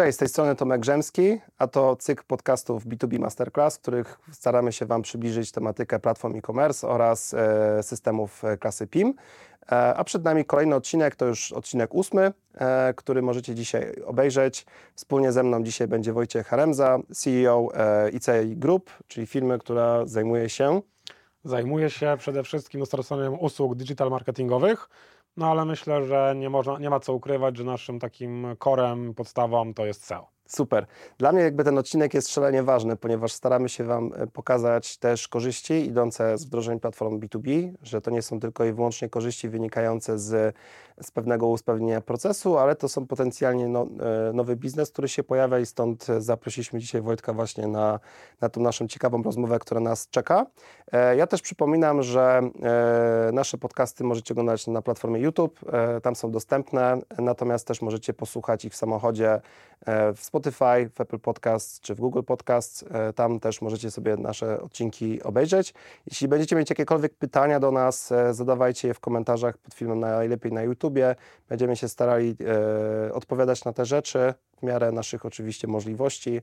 Cześć, z tej strony Tomek Grzemski, a to cykl podcastów B2B Masterclass, w których staramy się Wam przybliżyć tematykę platform e-commerce oraz e, systemów e, klasy PIM. E, a przed nami kolejny odcinek, to już odcinek ósmy, e, który możecie dzisiaj obejrzeć. Wspólnie ze mną dzisiaj będzie Wojciech Haremza, CEO e, ICI Group, czyli firmy, która zajmuje się... Zajmuje się przede wszystkim dostarczaniem usług digital marketingowych, no ale myślę, że nie, można, nie ma co ukrywać, że naszym takim korem, podstawą to jest SEO. Super. Dla mnie jakby ten odcinek jest szalenie ważny, ponieważ staramy się Wam e, pokazać też korzyści idące z wdrożeniem platform B2B, że to nie są tylko i wyłącznie korzyści wynikające z, z pewnego usprawnienia procesu, ale to są potencjalnie no, e, nowy biznes, który się pojawia i stąd zaprosiliśmy dzisiaj Wojtka właśnie na, na tą naszą ciekawą rozmowę, która nas czeka. E, ja też przypominam, że nasze podcasty możecie oglądać na platformie YouTube, tam są dostępne, natomiast też możecie posłuchać ich w samochodzie w Spotify, Spotify, w Apple Podcasts czy w Google Podcasts. E, tam też możecie sobie nasze odcinki obejrzeć. Jeśli będziecie mieć jakiekolwiek pytania do nas, e, zadawajcie je w komentarzach pod filmem, najlepiej na YouTubie. Będziemy się starali e, odpowiadać na te rzeczy w miarę naszych oczywiście możliwości,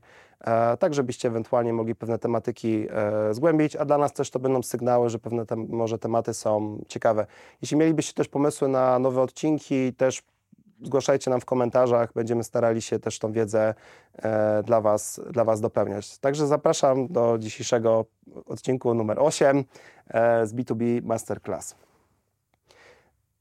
tak żebyście ewentualnie mogli pewne tematyki zgłębić, a dla nas też to będą sygnały, że pewne może tematy są ciekawe. Jeśli mielibyście też pomysły na nowe odcinki, też zgłaszajcie nam w komentarzach, będziemy starali się też tą wiedzę e, dla, was, dla Was dopełniać. Także zapraszam do dzisiejszego odcinku numer 8 e, z B2B Masterclass.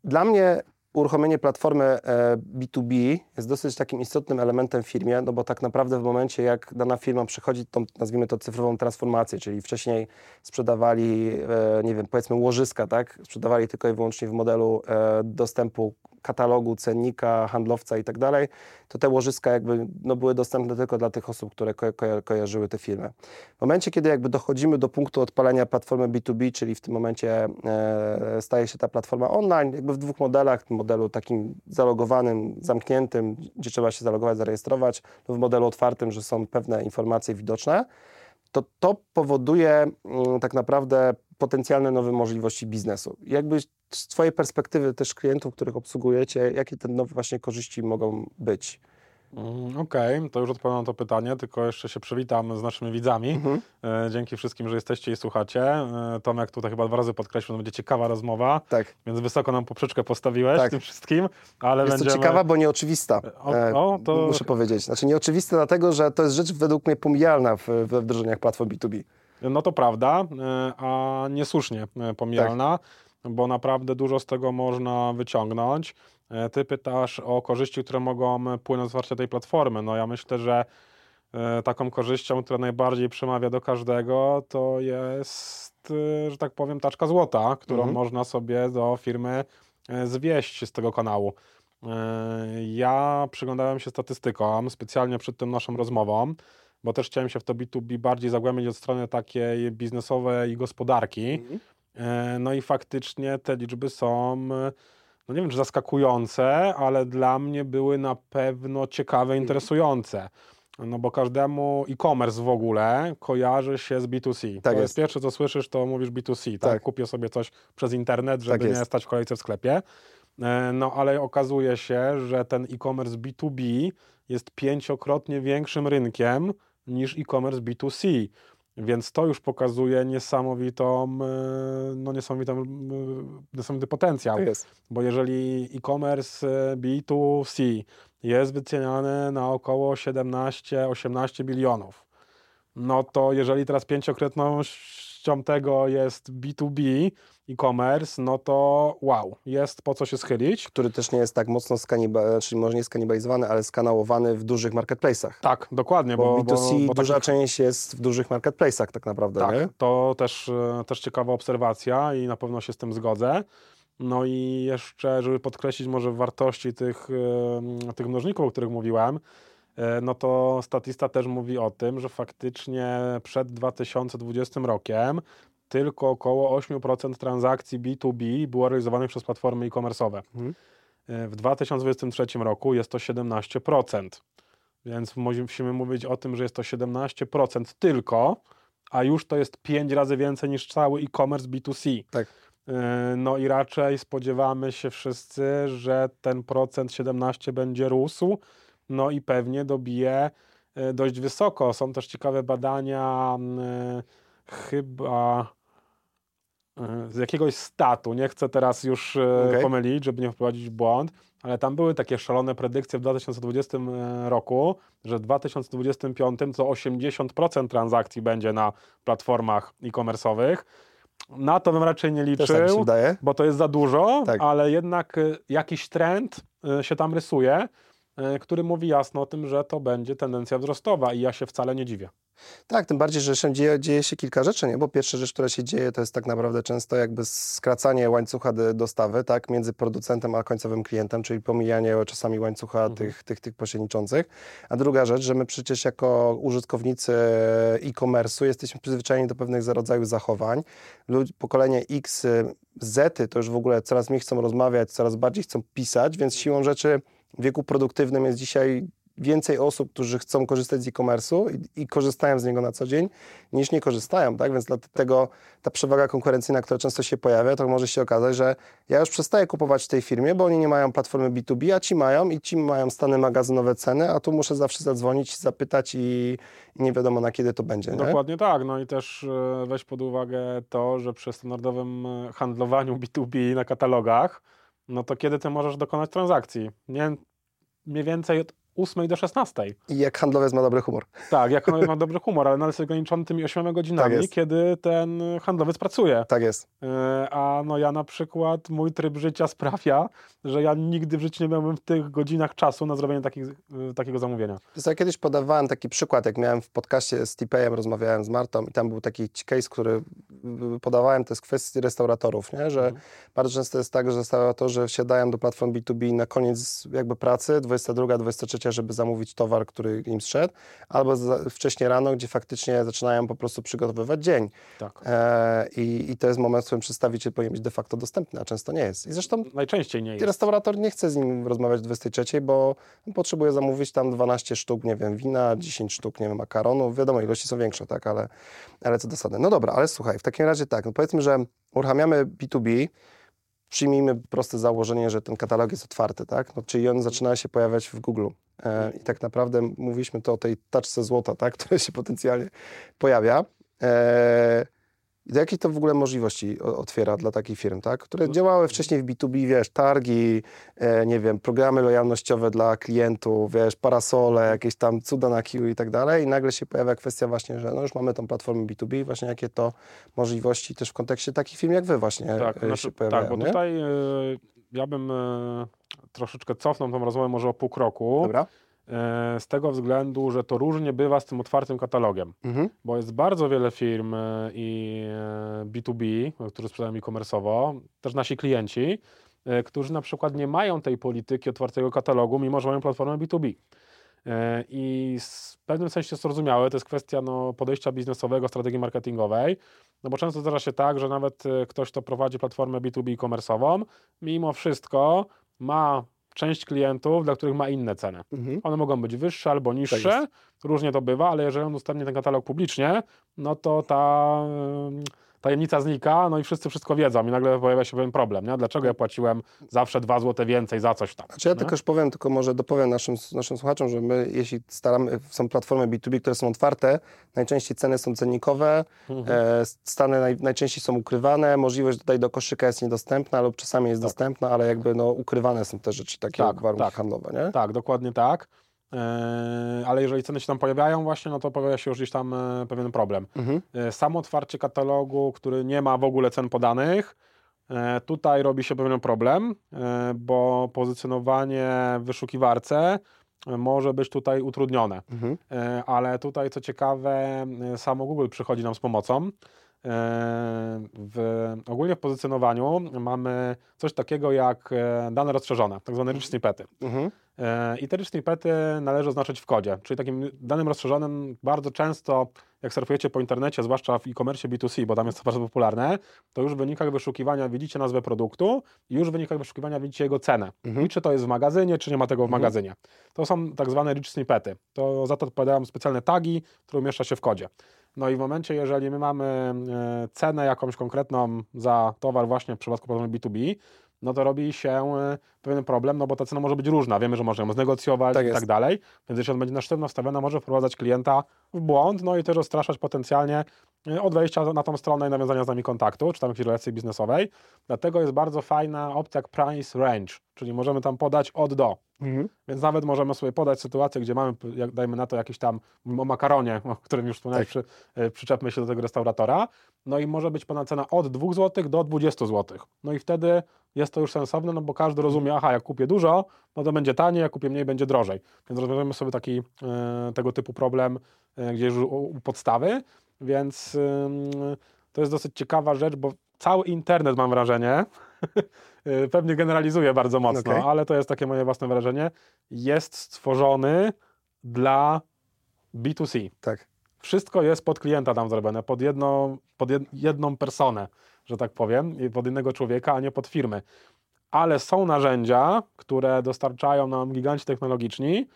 Dla mnie uruchomienie platformy e, B2B jest dosyć takim istotnym elementem w firmie, no bo tak naprawdę w momencie, jak dana firma przechodzi tą, nazwijmy to, cyfrową transformację, czyli wcześniej sprzedawali, e, nie wiem, powiedzmy łożyska, tak? Sprzedawali tylko i wyłącznie w modelu e, dostępu katalogu, cennika, handlowca i tak dalej, to te łożyska jakby no, były dostępne tylko dla tych osób, które ko ko kojarzyły te firmy. W momencie, kiedy jakby dochodzimy do punktu odpalenia platformy B2B, czyli w tym momencie e, staje się ta platforma online, jakby w dwóch modelach, modelu takim zalogowanym, zamkniętym, gdzie trzeba się zalogować, zarejestrować, lub w modelu otwartym, że są pewne informacje widoczne, to to powoduje mm, tak naprawdę potencjalne nowe możliwości biznesu. Jakby z Twojej perspektywy też klientów, których obsługujecie, jakie te nowe właśnie korzyści mogą być? Mm, okej, okay, to już odpowiem na to pytanie, tylko jeszcze się przywitam z naszymi widzami. Mhm. E, dzięki wszystkim, że jesteście i słuchacie. E, Tomek tutaj chyba dwa razy podkreślił, że będzie ciekawa rozmowa, tak. więc wysoko nam poprzeczkę postawiłeś tak. tym wszystkim. Ale jest będziemy... to ciekawa, bo nieoczywista, o, o, to... muszę powiedzieć. Znaczy nieoczywista dlatego, że to jest rzecz według mnie pomijalna we wdrożeniach platform B2B. No to prawda, e, a niesłusznie pomijalna. Tak bo naprawdę dużo z tego można wyciągnąć. E, ty pytasz o korzyści, które mogą płynąć z otwarcia tej platformy. No ja myślę, że e, taką korzyścią, która najbardziej przemawia do każdego, to jest, e, że tak powiem, taczka złota, którą mhm. można sobie do firmy zwieść z tego kanału. Ja przyglądałem się statystykom specjalnie przed tą naszą rozmową, bo też chciałem się w to B2B bardziej zagłębić od strony takiej biznesowej i gospodarki. Mhm. E, no i faktycznie te liczby są, no nie wiem czy zaskakujące, ale dla mnie były na pewno ciekawe, mhm. interesujące. No bo każdemu e-commerce w ogóle kojarzy się z B2C. Tak to jest. pierwsze, co słyszysz, to mówisz B2C. Tak? tak. Kupię sobie coś przez internet, żeby tak nie stać w kolejce w sklepie. E, no ale okazuje się, że ten e-commerce B2B jest pięciokrotnie większym rynkiem niż e-commerce B2C. Więc to już pokazuje niesamowitą, e, no niesamowitą, e, niesamowity potencjał. Jest. Bo jeżeli e-commerce e, B2C jest wyceniany na około 17-18 bilionów, no to jeżeli teraz pięciokrotnością tego jest B2B, e-commerce, no to wow, jest po co się schylić. Który też nie jest tak mocno skanibalizowany, czyli może nie skanibalizowany, ale skanałowany w dużych marketplace'ach. Tak, dokładnie. Bo, bo B2C bo, bo duża takich... część jest w dużych marketplace'ach tak naprawdę, Tak, nie? to też, też ciekawa obserwacja i na pewno się z tym zgodzę. No i jeszcze, żeby podkreślić może wartości tych, tych mnożników, o których mówiłem, e, no to statista też mówi o tym, że faktycznie przed 2020 rokiem tylko około 8% transakcji B2B było realizowanych przez platformy e-commerce'owe. Mhm. E, w 2023 roku jest to 17%. Więc musimy mówić o tym, że jest to 17% tylko, a już to jest 5 razy więcej niż cały e-commerce B2C. Tak. E, no i raczej spodziewamy się wszyscy, że ten procent 17 będzie rósł no i pewnie dobije e, dość wysoko. Są też ciekawe badania, chyba z jakiegoś statu, nie chcę teraz już okay. pomylić, żeby nie wprowadzić błąd, ale tam były takie szalone predykcje w 2020 roku, że w 2025 to 80% transakcji będzie na platformach e-commerce'owych. Na to bym raczej nie liczył, tak bo to jest za dużo, tak. ale jednak y, jakiś trend się tam rysuje, który mówi jasno o tym, że to będzie tendencja wzrostowa i ja się wcale nie dziwię. Tak, tym bardziej, że się dzieje, dzieje, się kilka rzeczy, nie? bo pierwsza rzecz, która się dzieje, to jest tak naprawdę często jakby skracanie łańcucha dostawy tak, między producentem a końcowym klientem, czyli pomijanie czasami łańcucha mhm. tych, tych, tych pośredniczących. A druga rzecz, że my przecież jako użytkownicy e-commerce'u jesteśmy przyzwyczajeni do pewnych rodzajów zachowań. Lud pokolenie X, Z to już w ogóle coraz mniej chcą rozmawiać, coraz bardziej chcą pisać, więc siłą rzeczy wieku produktywnym jest dzisiaj więcej osób, którzy chcą korzystać z e-commerce'u i, i, korzystają z niego na co dzień, niż nie korzystają, tak? Więc dlatego ta przewaga konkurencyjna, która często się pojawia, to może się okazać, że ja już przestaję kupować w tej firmie, bo oni nie mają platformy B2B, a ci mają i ci mają stany magazynowe ceny, a tu muszę zawsze zadzwonić, zapytać i, i nie wiadomo na kiedy to będzie. Nie? Dokładnie tak. No i też e, weź pod uwagę to, że przy standardowym handlowaniu B2B na katalogach, no to kiedy ty możesz dokonać transakcji? Nie mniej więcej 8 do 16. I jak handlowiec ma dobry humor. Tak, jak handlowiec ma dobry humor, ale nadal jest ograniczony tymi 8 godzinami, tak kiedy ten handlowiec pracuje. Tak jest. E, a no ja na przykład, mój tryb życia sprawia, że ja nigdy w życiu nie miałbym w tych godzinach czasu na zrobienie takich, e, takiego zamówienia. Ja kiedyś podawałem taki przykład, jak miałem w podcaście z Tipejem, rozmawiałem z Martą i tam był taki case, który podawałem, to jest kwestia restauratorów, nie? że mhm. bardzo często jest tak, że restauratorzy wsiadają do platform B2B na koniec jakby pracy, 22, 23 żeby zamówić towar, który im zszedł, albo za, wcześniej rano, gdzie faktycznie zaczynają po prostu przygotowywać dzień. Tak. E, i, I to jest moment, w którym przedstawiciel powinien być de facto dostępny, a często nie jest. I zresztą najczęściej nie jest. Restaurator nie chce z nim rozmawiać o 23, bo potrzebuje zamówić tam 12 sztuk, nie wiem, wina, 10 sztuk, nie wiem, makaronu. Wiadomo, ilości są większe, tak, ale, ale co do zasady. No dobra, ale słuchaj, w takim razie tak, no powiedzmy, że uruchamiamy B2B, przyjmijmy proste założenie, że ten katalog jest otwarty, tak? No, czyli on zaczyna się pojawiać w Google. E, I tak naprawdę mówiliśmy to o tej taczce złota, tak? która się potencjalnie pojawia. E, jakie to w ogóle możliwości otwiera dla takich firm, tak? które no. działały wcześniej w B2B, wiesz, targi, e, nie wiem, programy lojalnościowe dla klientów, wiesz, parasole, jakieś tam cuda na Q i tak dalej i nagle się pojawia kwestia właśnie, że no już mamy tą platformę B2B, właśnie jakie to możliwości też w kontekście takich firm jak wy właśnie tak, e, znaczy, pojawiają, Tak, bo nie? tutaj e, ja bym e, troszeczkę cofnął tą rozmowę może o pół kroku. Dobra. E, z tego względu, że to różnie bywa z tym otwartym katalogiem, mhm. bo jest bardzo wiele firm e, i B2B, e, które sprzedają e-commerce'owo, też nasi klienci, którzy na przykład nie mają tej polityki otwartego katalogu, mimo że mają platformę B2B. I w pewnym sensie zrozumiałe, to jest kwestia no, podejścia biznesowego, strategii marketingowej, no bo często zdarza się tak, że nawet ktoś, kto prowadzi platformę B2B e-commerce'ową, mimo wszystko ma część klientów, dla których ma inne ceny. Mhm. One mogą być wyższe albo niższe, tak różnie to bywa, ale jeżeli on udostępni ten katalog publicznie, no to ta tajemnica znika, no i wszyscy wszystko wiedzą i nagle pojawia się pewien problem, nie? Dlaczego ja płaciłem zawsze dwa złote więcej za coś tam? Znaczy ja tylko już powiem, tylko może dopowiem naszym, naszym słuchaczom, że my, jeśli staramy, są platformy B2B, które są otwarte, najczęściej ceny są cennikowe, mhm. e, stany naj, najczęściej są ukrywane, możliwość tutaj do koszyka jest niedostępna lub czasami jest tak. dostępna, ale jakby no, ukrywane są te rzeczy, takie tak, warunki tak. handlowe, nie? Tak, dokładnie tak. E, ale jeżeli ceny się tam pojawiają właśnie, no to pojawia się już gdzieś tam e, pewien problem. Mhm. E, samo otwarcie katalogu, który nie ma w ogóle cen podanych, tutaj robi się pewien problem, bo pozycjonowanie w wyszukiwarce może być tutaj utrudnione. Mhm. Ale tutaj, co ciekawe, samo Google przychodzi nam z pomocą. W, ogólnie w pozycjonowaniu mamy coś takiego jak dane rozszerzone, tak zwane rich snippety. Mhm. E, I te rich snippety należy oznaczyć w kodzie, czyli takim danym rozszerzonym bardzo często, jak surfujecie po internecie, zwłaszcza w e-commerce B2C, bo tam jest to bardzo popularne, to już w wynikach wyszukiwania widzicie nazwę produktu i już w wynikach wyszukiwania widzicie jego cenę. Mhm. I czy to jest w magazynie, czy nie ma tego w mhm. magazynie. To są tak zwane rich snippety. To za to odpowiadają specjalne tagi, które umieszcza się w kodzie. No i w momencie, jeżeli my mamy e, cenę jakąś konkretną za towar właśnie w przypadku platformy B2B, no to robi się e, pewien problem, no bo ta cena może być różna. Wiemy, że można ją znegocjować Tak i tak dalej. Więc jeśli on będzie na sztywno nastawiony, może wprowadzać klienta w błąd, no i też odstraszać potencjalnie od wejścia na tą stronę i nawiązania z nami kontaktu, czy tam jakiejś relacji biznesowej. Dlatego jest bardzo fajna opcja price range, czyli możemy tam podać od do. Mhm. Więc nawet możemy sobie podać sytuację, gdzie mamy, jak dajmy na to jakiś tam, o makaronie, o którym już wspomniałeś, Tak. przy, e, przyczepmy się do tego restauratora, no i może być pana cena od 2 zł do 20 zł. No i wtedy jest to już sensowne, no bo każdy rozumie, aha, jak kupię dużo, no to będzie taniej, jak kupię mniej, będzie drożej. Więc rozwiązujemy sobie taki e, tego typu problem e, gdzieś u podstawy, więc to jest dosyć ciekawa rzecz, bo cały internet, mam wrażenie, e, pewnie generalizuję bardzo mocno, Okej. ale to jest takie moje własne wrażenie, jest stworzony dla B2C. Tak. Wszystko jest pod klienta tam zrobione, pod, jedną, pod jed, jedną personę, że tak powiem, i pod innego człowieka, a nie pod firmy. Ale są narzędzia, które dostarczają nam giganci technologiczni,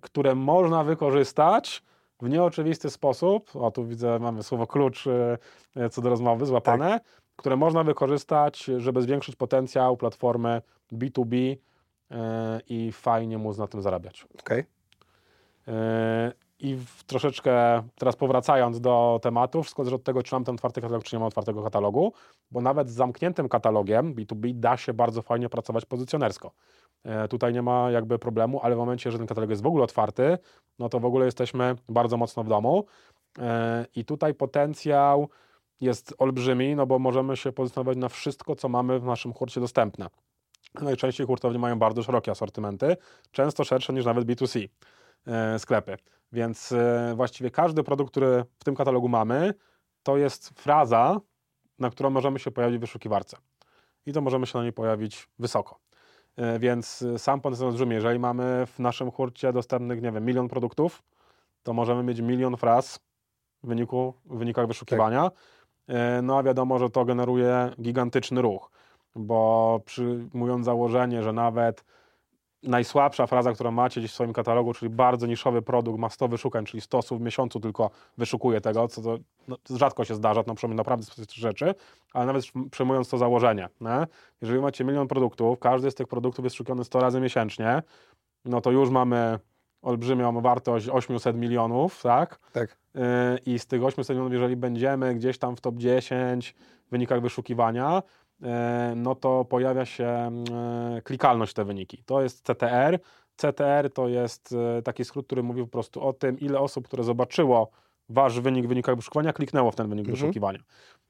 które można wykorzystać w nieoczywisty sposób. O, tu widzę, mamy słowo klucz e, e, co do rozmowy złapane, które można wykorzystać, żeby zwiększyć potencjał platformy B2B e, i fajnie móc na tym zarabiać. Okej. Yy, I w troszeczkę teraz powracając do wszystko zależy od tego, czy mam ten otwarty katalog, czy nie mam otwartego katalogu, bo nawet z zamkniętym katalogiem B2B da się bardzo fajnie pracować pozycjonersko. Yy, Tutaj nie ma jakby problemu, ale w momencie, że ten katalog jest w ogóle otwarty, no to w ogóle jesteśmy bardzo mocno w domu. Yy, I tutaj potencjał jest olbrzymi, no bo możemy się pozycjonować na wszystko, co mamy w naszym hurcie dostępne. Najczęściej hurtownie mają bardzo szerokie asortymenty, często szersze niż nawet B2C e, sklepy. Więc e, właściwie każdy produkt, który w tym katalogu mamy, to jest fraza, na którą możemy się pojawić w wyszukiwarce. I to możemy się na niej pojawić wysoko. E, Więc e, sam potencjał olbrzymi. Jeżeli mamy w naszym hurcie dostępnych, nie wiem, milion produktów, to możemy mieć milion fraz w, wyniku, w wynikach wyszukiwania. E, No a wiadomo, że to generuje gigantyczny ruch, bo przyjmując założenie, że nawet najsłabsza fraza, którą macie gdzieś w swoim katalogu, czyli bardzo niszowy produkt, ma 100 wyszukań, czyli 100 osób w miesiącu tylko wyszukuje tego, co to no, rzadko się zdarza, to przynajmniej naprawdę specjalistyczne rzeczy, ale nawet przyjmując to założenie, nie? jeżeli macie milion produktów, każdy z tych produktów jest szukany 100 razy miesięcznie, no to już mamy olbrzymią wartość 800 milionów, tak? Tak. Yy, i z tych 800 milionów, jeżeli będziemy gdzieś tam w top 10 w wynikach wyszukiwania, no to pojawia się yy, klikalność w te wyniki. To jest CTR. CTR to jest yy, taki skrót, który mówi po prostu o tym, ile osób, które zobaczyło wasz wynik w wynikach wyszukiwania, kliknęło w ten wynik Mhm. wyszukiwania.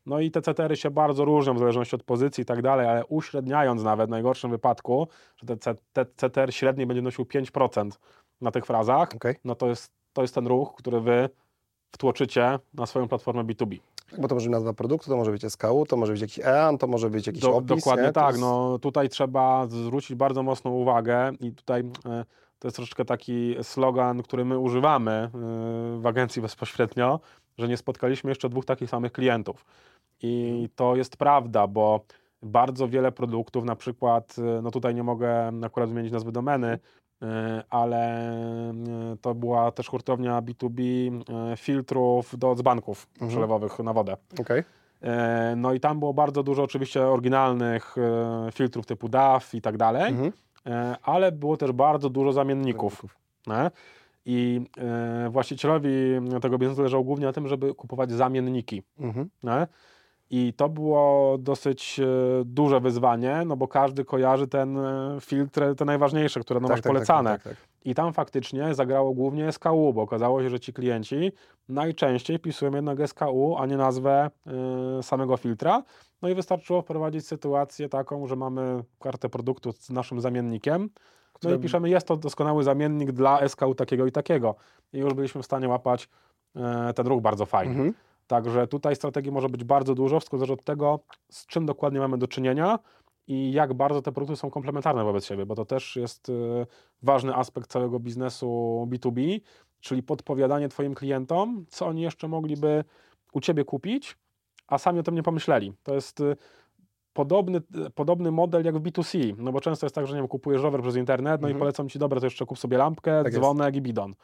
No i te CTR-y się bardzo różnią w zależności od pozycji i tak dalej, ale uśredniając nawet w najgorszym wypadku, że te, C- te CTR średni będzie nosił 5% na tych frazach, Okej. no to jest, to jest ten ruch, który wy wtłoczycie na swoją platformę B2B. Bo to może być nazwa produktu, to może być SKU, to może być jakiś EAN, to może być jakiś Do, opis. dokładnie nie? Tak. jest- No, tutaj trzeba zwrócić bardzo mocną uwagę i tutaj e, to jest troszeczkę taki slogan, który my używamy e, w agencji bezpośrednio, że nie spotkaliśmy jeszcze dwóch takich samych klientów. I to jest prawda, bo bardzo wiele produktów, na przykład, e, no tutaj nie mogę akurat wymienić nazwy domeny, ale e, to była też hurtownia B2B e, filtrów do dzbanków Mhm. przelewowych na wodę. E, No i tam było bardzo dużo oczywiście oryginalnych e, filtrów typu DAF i tak dalej, Mhm. e, ale było też bardzo dużo zamienników. I e, właścicielowi tego biznesu zależało głównie na tym, żeby kupować zamienniki. Mhm. I to było dosyć e, duże wyzwanie, no bo każdy kojarzy ten e, filtr, te najważniejsze, które no masz polecane. Tak, tak, tak. I tam faktycznie zagrało głównie SKU, bo okazało się, że ci klienci najczęściej pisują jednak SKU, a nie nazwę y, samego filtra. No i wystarczyło wprowadzić sytuację taką, że mamy kartę produktu z naszym zamiennikiem, no i piszemy, jest to doskonały zamiennik dla SKU takiego i takiego. I już byliśmy w stanie łapać e, ten ruch bardzo fajnie. Mhm. Także tutaj strategii może być bardzo dużo, wszystko zależy od tego, z czym dokładnie mamy do czynienia i jak bardzo te produkty są komplementarne wobec siebie, bo to też jest e, ważny aspekt całego biznesu B2B, czyli podpowiadanie Twoim klientom, co oni jeszcze mogliby u Ciebie kupić, a sami o tym nie pomyśleli. To jest e, podobny, e, podobny model jak w B2C, no bo często jest tak, że nie wiem, kupujesz rower przez internet, no i Mhm. polecam Ci, dobra, to jeszcze kup sobie lampkę, Tak jest. dzwonek i bidon.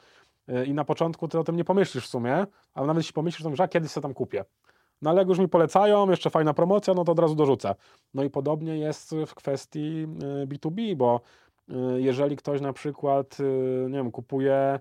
Y, I na początku ty o tym nie pomyślisz w sumie, ale nawet jeśli pomyślisz, to mówisz, a kiedyś sobie tam kupię. No ale jak już mi polecają, jeszcze fajna promocja, no to od razu dorzucę. No i podobnie jest w kwestii B2B, bo jeżeli ktoś na przykład, nie wiem, kupuje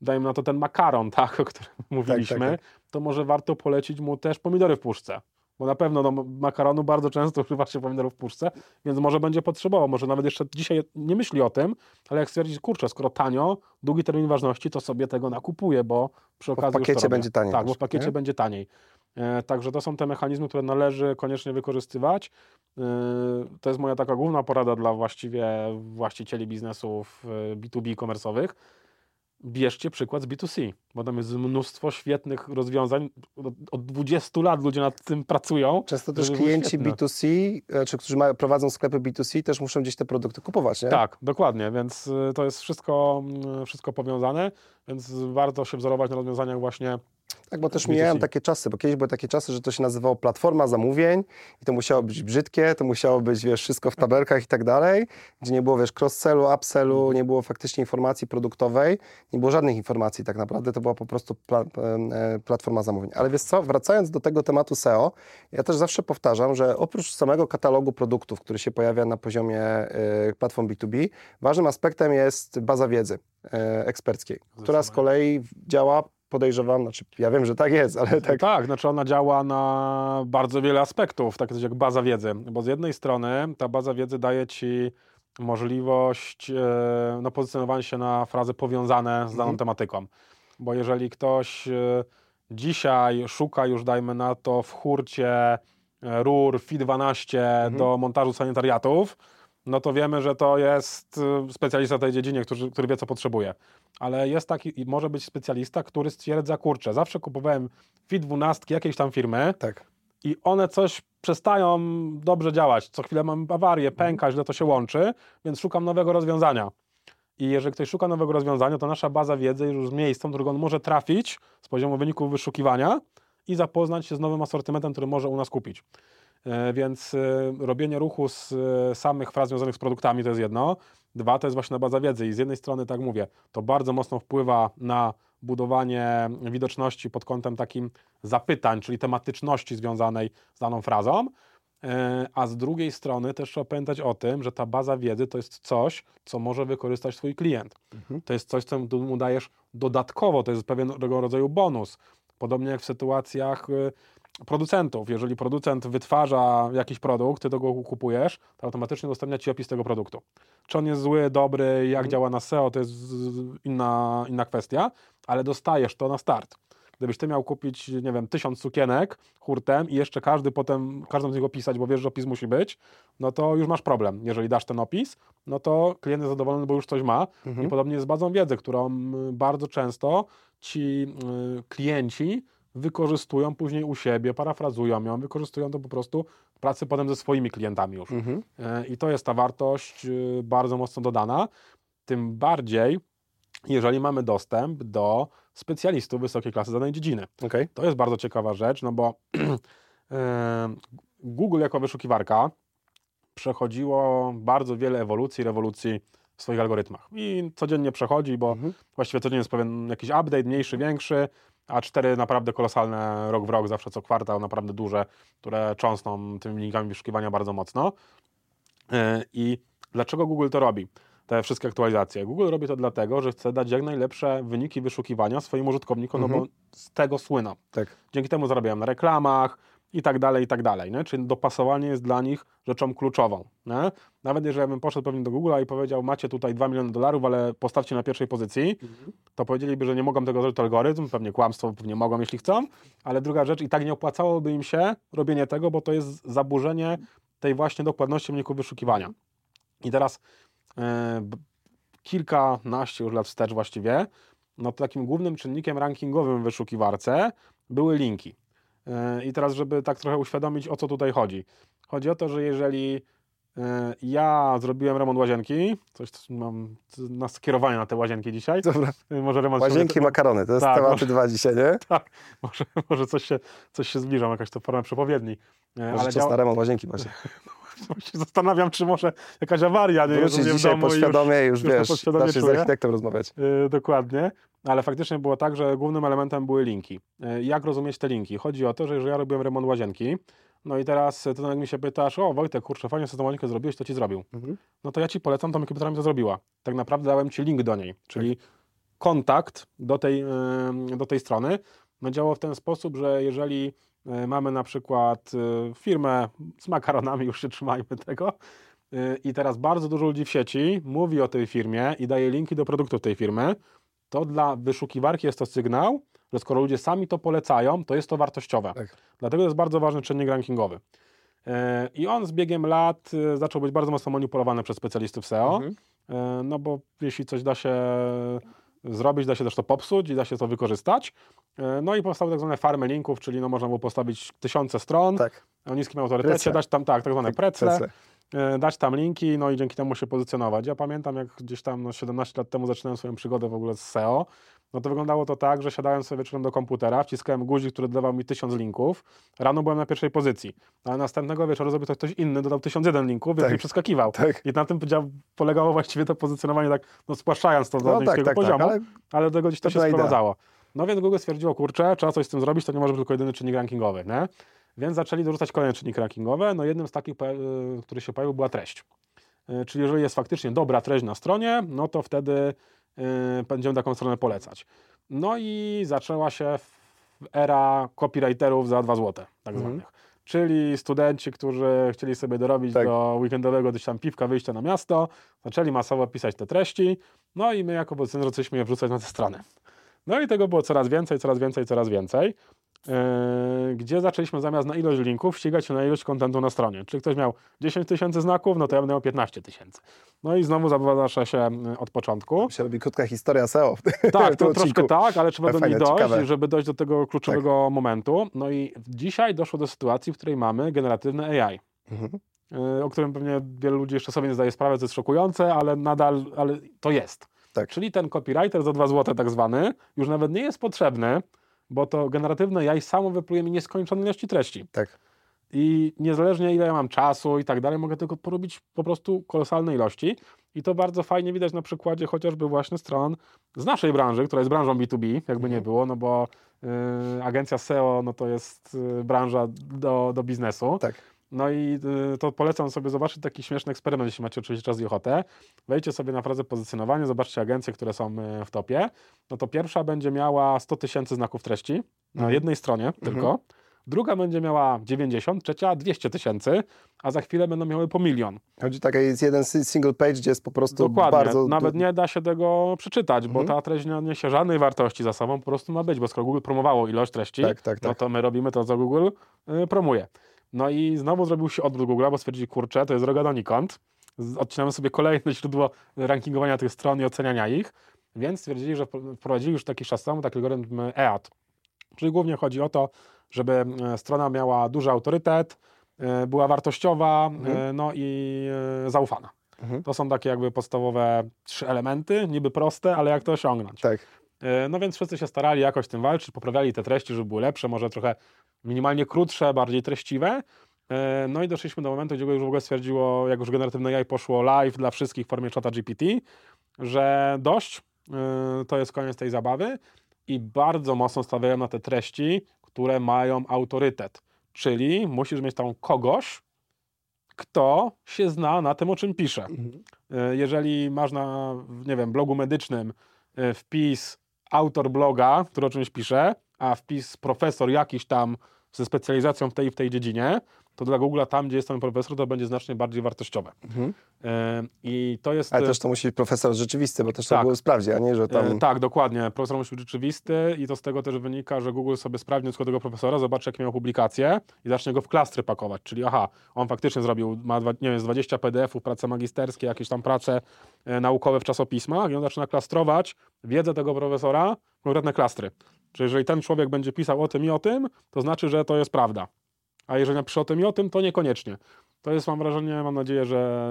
dajmy na to ten makaron, tak, o którym mówiliśmy, tak, tak, tak. to może warto polecić mu też pomidory w puszce. Bo na pewno do no, makaronu bardzo często używa się pomidorów w puszce, więc może będzie potrzebował, może nawet jeszcze dzisiaj nie myśli o tym, ale jak stwierdzić, kurczę, skoro tanio, długi termin ważności, to sobie tego nakupuje, bo przy okazji bo w pakiecie będzie taniej. Tak, bo w pakiecie nie? będzie taniej. E, także to są te mechanizmy, które należy koniecznie wykorzystywać. E, to jest moja taka główna porada dla właściwie właścicieli biznesów B2B e, komersowych bierzcie przykład z B2C, bo tam jest mnóstwo świetnych rozwiązań. Od 20 lat ludzie nad tym pracują. Często też klienci B2C, czy znaczy, którzy mają, prowadzą sklepy B2C, też muszą gdzieś te produkty kupować, nie? Tak, dokładnie, więc y, to jest wszystko, mm, wszystko powiązane, więc warto się wzorować na rozwiązaniach właśnie tak, bo też miałem takie czasy, bo kiedyś były takie czasy, że to się nazywało platforma zamówień i to musiało być brzydkie, to musiało być, wiesz, wszystko w tabelkach i tak dalej, gdzie nie było, wiesz, cross-sellu, upsellu, nie było faktycznie informacji produktowej, nie było żadnych informacji tak naprawdę, to była po prostu pla e, platforma zamówień. Ale wiesz co, wracając do tego tematu SEO, ja też zawsze powtarzam, że oprócz samego katalogu produktów, który się pojawia na poziomie y, platform B2B, ważnym aspektem jest baza wiedzy eksperckiej, która z kolei działa podejrzewam, znaczy ja wiem, że tak jest, ale tak. Tak, znaczy ona działa na bardzo wiele aspektów, tak jak baza wiedzy, bo z jednej strony ta baza wiedzy daje Ci możliwość e, no, pozycjonowania się na frazy powiązane z daną mhm. tematyką, bo jeżeli ktoś e, dzisiaj szuka już, dajmy na to, w hurcie e, rur FI12 mhm. do montażu sanitariatów, no to wiemy, że to jest y, specjalista w tej dziedzinie, który, który wie, co potrzebuje. Ale jest taki, może być specjalista, który stwierdza, kurczę, zawsze kupowałem FIT 12 jakiejś tam firmy tak. i one coś przestają dobrze działać. Co chwilę mam awarię, mhm. pęka, źle to się łączy, więc szukam nowego rozwiązania. I jeżeli ktoś szuka nowego rozwiązania, to nasza baza wiedzy jest już miejscem, którego on może trafić z poziomu wyników wyszukiwania i zapoznać się z nowym asortymentem, który może u nas kupić. E, więc e, robienie ruchu z e, samych fraz związanych z produktami to jest jedno. Dwa, to jest właśnie baza wiedzy i z jednej strony, tak mówię, to bardzo mocno wpływa na budowanie widoczności pod kątem takim zapytań, czyli tematyczności związanej z daną frazą, a z drugiej strony też trzeba pamiętać o tym, że ta baza wiedzy to jest coś, co może wykorzystać Twój klient. Mhm. To jest coś, co mu dajesz dodatkowo, to jest pewnego rodzaju bonus. Podobnie jak w sytuacjach producentów. Jeżeli producent wytwarza jakiś produkt, ty go kupujesz, to automatycznie udostępnia ci opis tego produktu. Czy on jest zły, dobry, jak mhm. działa na SEO, to jest inna, inna kwestia, ale dostajesz to na start. Gdybyś ty miał kupić, nie wiem, tysiąc sukienek hurtem i jeszcze każdy potem, każdą z nich opisać, bo wiesz, że opis musi być, no to już masz problem. Jeżeli dasz ten opis, no to klient jest zadowolony, bo już coś ma. Mhm. I podobnie jest z bazą wiedzy, którą bardzo często ci y, klienci wykorzystują później u siebie, parafrazują ją, wykorzystują to po prostu w pracy potem ze swoimi klientami już. Mhm. E, I to jest ta wartość y, bardzo mocno dodana. Tym bardziej, jeżeli mamy dostęp do specjalistów wysokiej klasy danej dziedziny. Okay. To jest bardzo ciekawa rzecz, no bo e, Google jako wyszukiwarka przechodziło bardzo wiele ewolucji, rewolucji w swoich algorytmach. I codziennie przechodzi, bo mhm. właściwie codziennie jest pewien jakiś update, mniejszy, większy, a cztery naprawdę kolosalne rok w rok, zawsze co kwartał, naprawdę duże, które cząsną tymi wynikami wyszukiwania bardzo mocno. E, I dlaczego Google to robi? Te wszystkie aktualizacje. Google robi to dlatego, że chce dać jak najlepsze wyniki wyszukiwania swoim użytkownikom, mhm. no bo mhm. z tego słyną. Tak. Dzięki temu zarabiają na reklamach, i tak dalej, i tak dalej. Nie? Czyli dopasowanie jest dla nich rzeczą kluczową. Nie? Nawet jeżeli bym poszedł pewnie do Google'a i powiedział, macie tutaj 2 miliony dolarów, ale postawcie na pierwszej pozycji, mhm. to powiedzieliby, że nie mogą tego zrobić algorytm, pewnie kłamstwo, pewnie mogą, jeśli chcą, ale druga rzecz, i tak nie opłacałoby im się robienie tego, bo to jest zaburzenie tej właśnie dokładności wyników wyszukiwania. I teraz e, kilkanaście już lat wstecz właściwie, no to takim głównym czynnikiem rankingowym w wyszukiwarce były linki. E, I teraz, żeby tak trochę uświadomić, o co tutaj chodzi. Chodzi o to, że jeżeli e, ja zrobiłem remont łazienki, coś mam na skierowanie na te łazienki dzisiaj. Dobra. E, może remont łazienki, sobie... makarony, to jest tak, tematy może, dwa dzisiaj, nie? Tak, może, może coś, się, coś się zbliża, jakaś to forma przepowiedni. Może Ale czas działa... na remont łazienki właśnie. się zastanawiam, czy może jakaś awaria nie jest w domu i podświadomie już, już wiesz, podświadomie da się z architektem rozmawiać. Yy, dokładnie, ale faktycznie było tak, że głównym elementem były linki. Yy, jak rozumieć te linki? Chodzi o to, że jeżeli ja robiłem remont łazienki, no i teraz ty jak mi się pytasz, o Wojtek, kurczę, fajnie sobie tą łazienkę zrobiłeś, to ci zrobił. Mhm. No to ja ci polecam tą ekipę, która mi to zrobiła. Tak naprawdę dałem ci link do niej, czyli kontakt do tej, yy, do tej strony. No działało w ten sposób, że jeżeli mamy na przykład yy, firmę z makaronami, już się trzymajmy tego, yy, i teraz bardzo dużo ludzi w sieci mówi o tej firmie i daje linki do produktów tej firmy, to dla wyszukiwarki jest to sygnał, że skoro ludzie sami to polecają, to jest to wartościowe. Tak. Dlatego jest bardzo ważny czynnik rankingowy. I on z biegiem lat zaczął być bardzo mocno manipulowany przez specjalistów SEO, Mhm. no bo jeśli coś da się zrobić, da się też to popsuć i da się to wykorzystać. Yy, No i powstały tak zwane farmy linków, czyli no można było postawić tysiące stron Tak. o niskim autorytecie, Precle. dać tam tak, tak zwane precle, Precle. E, dać tam linki, no i dzięki temu się pozycjonować. Ja pamiętam, jak gdzieś tam no, 17 lat temu zaczynałem swoją przygodę w ogóle z SEO, no to wyglądało to tak, że siadałem sobie wieczorem do komputera, wciskałem guzik, który dawał mi tysiąc linków, rano byłem na pierwszej pozycji, ale następnego wieczoru zrobił to ktoś inny, dodał 1001 linków, więc Tak. mi przeskakiwał. Tak. I na tym polegało właściwie to pozycjonowanie tak, no spłaszczając to do No tak, tak, tak, poziomu, ale ale do tego gdzieś to się Pewna idea. sprowadzało. No więc Google stwierdziło, kurczę, trzeba coś z tym zrobić, to nie może być tylko jedyny czynnik rankingowy, nie? Więc zaczęli dorzucać kolejne czynniki rankingowe. No jednym z takich, y, który się pojawił, była treść. Y, Czyli jeżeli jest faktycznie dobra treść na stronie, no to wtedy y, będziemy taką stronę polecać. No i zaczęła się era copywriterów za 2 zł, tak Mhm. zwanych. Czyli studenci, którzy chcieli sobie dorobić Tak. do weekendowego gdzieś tam piwka, wyjścia na miasto, zaczęli masowo pisać te treści, no i my jako pozycjonerzy zaczęliśmy je wrzucać na te strony. No i tego było coraz więcej, coraz więcej, coraz więcej. Yy, gdzie zaczęliśmy zamiast na ilość linków ścigać się na ilość kontentu na stronie. Czyli ktoś miał 10 tysięcy znaków, no to ja będę miał 15 tysięcy. No i znowu zaczyna się yy, od początku. się robi krótka historia SEO. Tak, to troszkę tak, ale trzeba do niej Fajne, dojść, ciekawe. Tak. żeby dojść do tego kluczowego momentu. No i dzisiaj doszło do sytuacji, w której mamy generatywne AI. Mhm. yy, O którym pewnie wielu ludzi jeszcze sobie nie zdaje sprawy, co jest szokujące, ale nadal ale to jest. Tak. Czyli ten copywriter za 2 zł tak zwany już nawet nie jest potrzebny, bo to generatywne AI samo wypluje mi nieskończone ilości treści. Tak. I niezależnie ile ja mam czasu i tak dalej, mogę tylko porobić po prostu kolosalne ilości. I to bardzo fajnie widać na przykładzie chociażby właśnie stron z naszej branży, która jest branżą B2B, jakby nie Mhm. było, no bo y, agencja SEO no to jest y, branża do, do biznesu. Tak. No i y, to polecam sobie zobaczyć taki śmieszny eksperyment, jeśli macie oczywiście czas i ochotę. Wejdźcie sobie na frazę pozycjonowanie, zobaczcie agencje, które są y, w topie. No to pierwsza będzie miała 100 tysięcy znaków treści na Mhm. jednej stronie tylko. Druga będzie miała 90, trzecia 200 tysięcy, a za chwilę będą miały po milion. Chodzi tak, jest jeden si- single page, gdzie jest po prostu Dokładnie. bardzo... Nawet nie da się tego przeczytać, bo Mhm. ta treść nie niesie żadnej wartości za sobą, po prostu ma być, bo skoro Google promowało ilość treści, Tak, tak, no tak. to my robimy to, co Google y, promuje. No i znowu zrobił się odwrót Google, bo stwierdzi, kurczę, to jest droga donikąd. Odcinamy sobie kolejne źródło rankingowania tych stron i oceniania ich, więc stwierdzili, że wpro- wprowadzili już jakiś czas temu taki algorytm EAT. Czyli głównie chodzi o to, żeby e, strona miała duży autorytet, e, była wartościowa, Mhm. e, no i e, zaufana. Mhm. To są takie jakby podstawowe trzy elementy, niby proste, ale jak to osiągnąć. Tak. E, No więc wszyscy się starali jakoś z tym walczyć, poprawiali te treści, żeby były lepsze, może trochę minimalnie krótsze, bardziej treściwe. E, No i doszliśmy do momentu, gdzie już w ogóle stwierdziło, jak już generatywne AI poszło live dla wszystkich w formie czata GPT, że dość, e, to jest koniec tej zabawy i bardzo mocno stawiają na te treści, które mają autorytet. Czyli musisz mieć tam kogoś, kto się zna na tym, o czym pisze. Mhm. Jeżeli masz na, nie wiem, blogu medycznym wpis autor bloga, który o czymś pisze, a wpis profesor jakiś tam ze specjalizacją w tej w tej dziedzinie, to dla Google'a tam, gdzie jest ten profesor, to będzie znacznie bardziej wartościowe. Mhm. E, I to jest... Ale e, też to musi być profesor rzeczywisty, bo też to Tak. było sprawdzi, a nie, że tam... E, tak, dokładnie. Profesor musi być rzeczywisty i to z tego też wynika, że Google sobie sprawdzi tylko tego profesora, zobaczy jakie miał publikacje i zacznie go w klastry pakować. Czyli aha, on faktycznie zrobił, ma nie wiem, z 20 PDF-ów, prace magisterskie, jakieś tam prace naukowe w czasopismach i on zaczyna klastrować wiedzę tego profesora w konkretne klastry. Czyli jeżeli ten człowiek będzie pisał o tym i o tym, to znaczy, że to jest prawda. A jeżeli napisze o tym i o tym, to niekoniecznie. To jest, mam wrażenie, mam nadzieję, że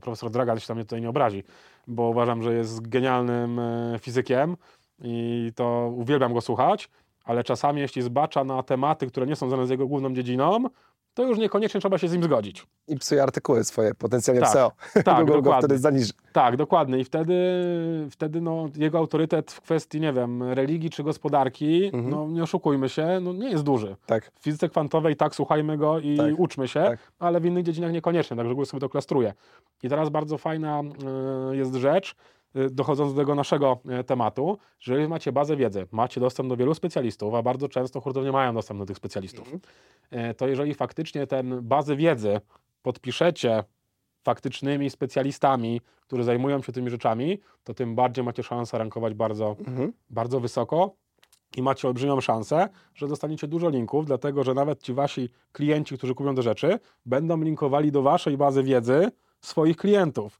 profesor Dragal się tam mnie tutaj nie obrazi, bo uważam, że jest genialnym e, fizykiem i to uwielbiam go słuchać, ale czasami jeśli zbacza na tematy, które nie są związane z jego główną dziedziną, to już niekoniecznie trzeba się z nim zgodzić. I psuje artykuły swoje, potencjalnie Tak, w SEO. tak, Google go dokładnie. wtedy zaniży. Tak, dokładnie. I wtedy, wtedy no, jego autorytet w kwestii, nie wiem, religii czy gospodarki, Mhm. no nie oszukujmy się, no, nie jest duży. Tak. W fizyce kwantowej tak, słuchajmy go i Tak, uczmy się, tak. ale w innych dziedzinach niekoniecznie, także Google sobie to klastruje. I teraz bardzo fajna y, jest rzecz, dochodząc do tego naszego y, tematu, że jeżeli macie bazę wiedzy, macie dostęp do wielu specjalistów, a bardzo często hurtownie mają dostęp do tych specjalistów, Mhm. y, to jeżeli faktycznie ten bazę wiedzy podpiszecie faktycznymi specjalistami, którzy zajmują się tymi rzeczami, to tym bardziej macie szansę rankować bardzo Mhm. bardzo wysoko i macie olbrzymią szansę, że dostaniecie dużo linków, dlatego że nawet ci wasi klienci, którzy kupią te rzeczy, będą linkowali do waszej bazy wiedzy swoich klientów.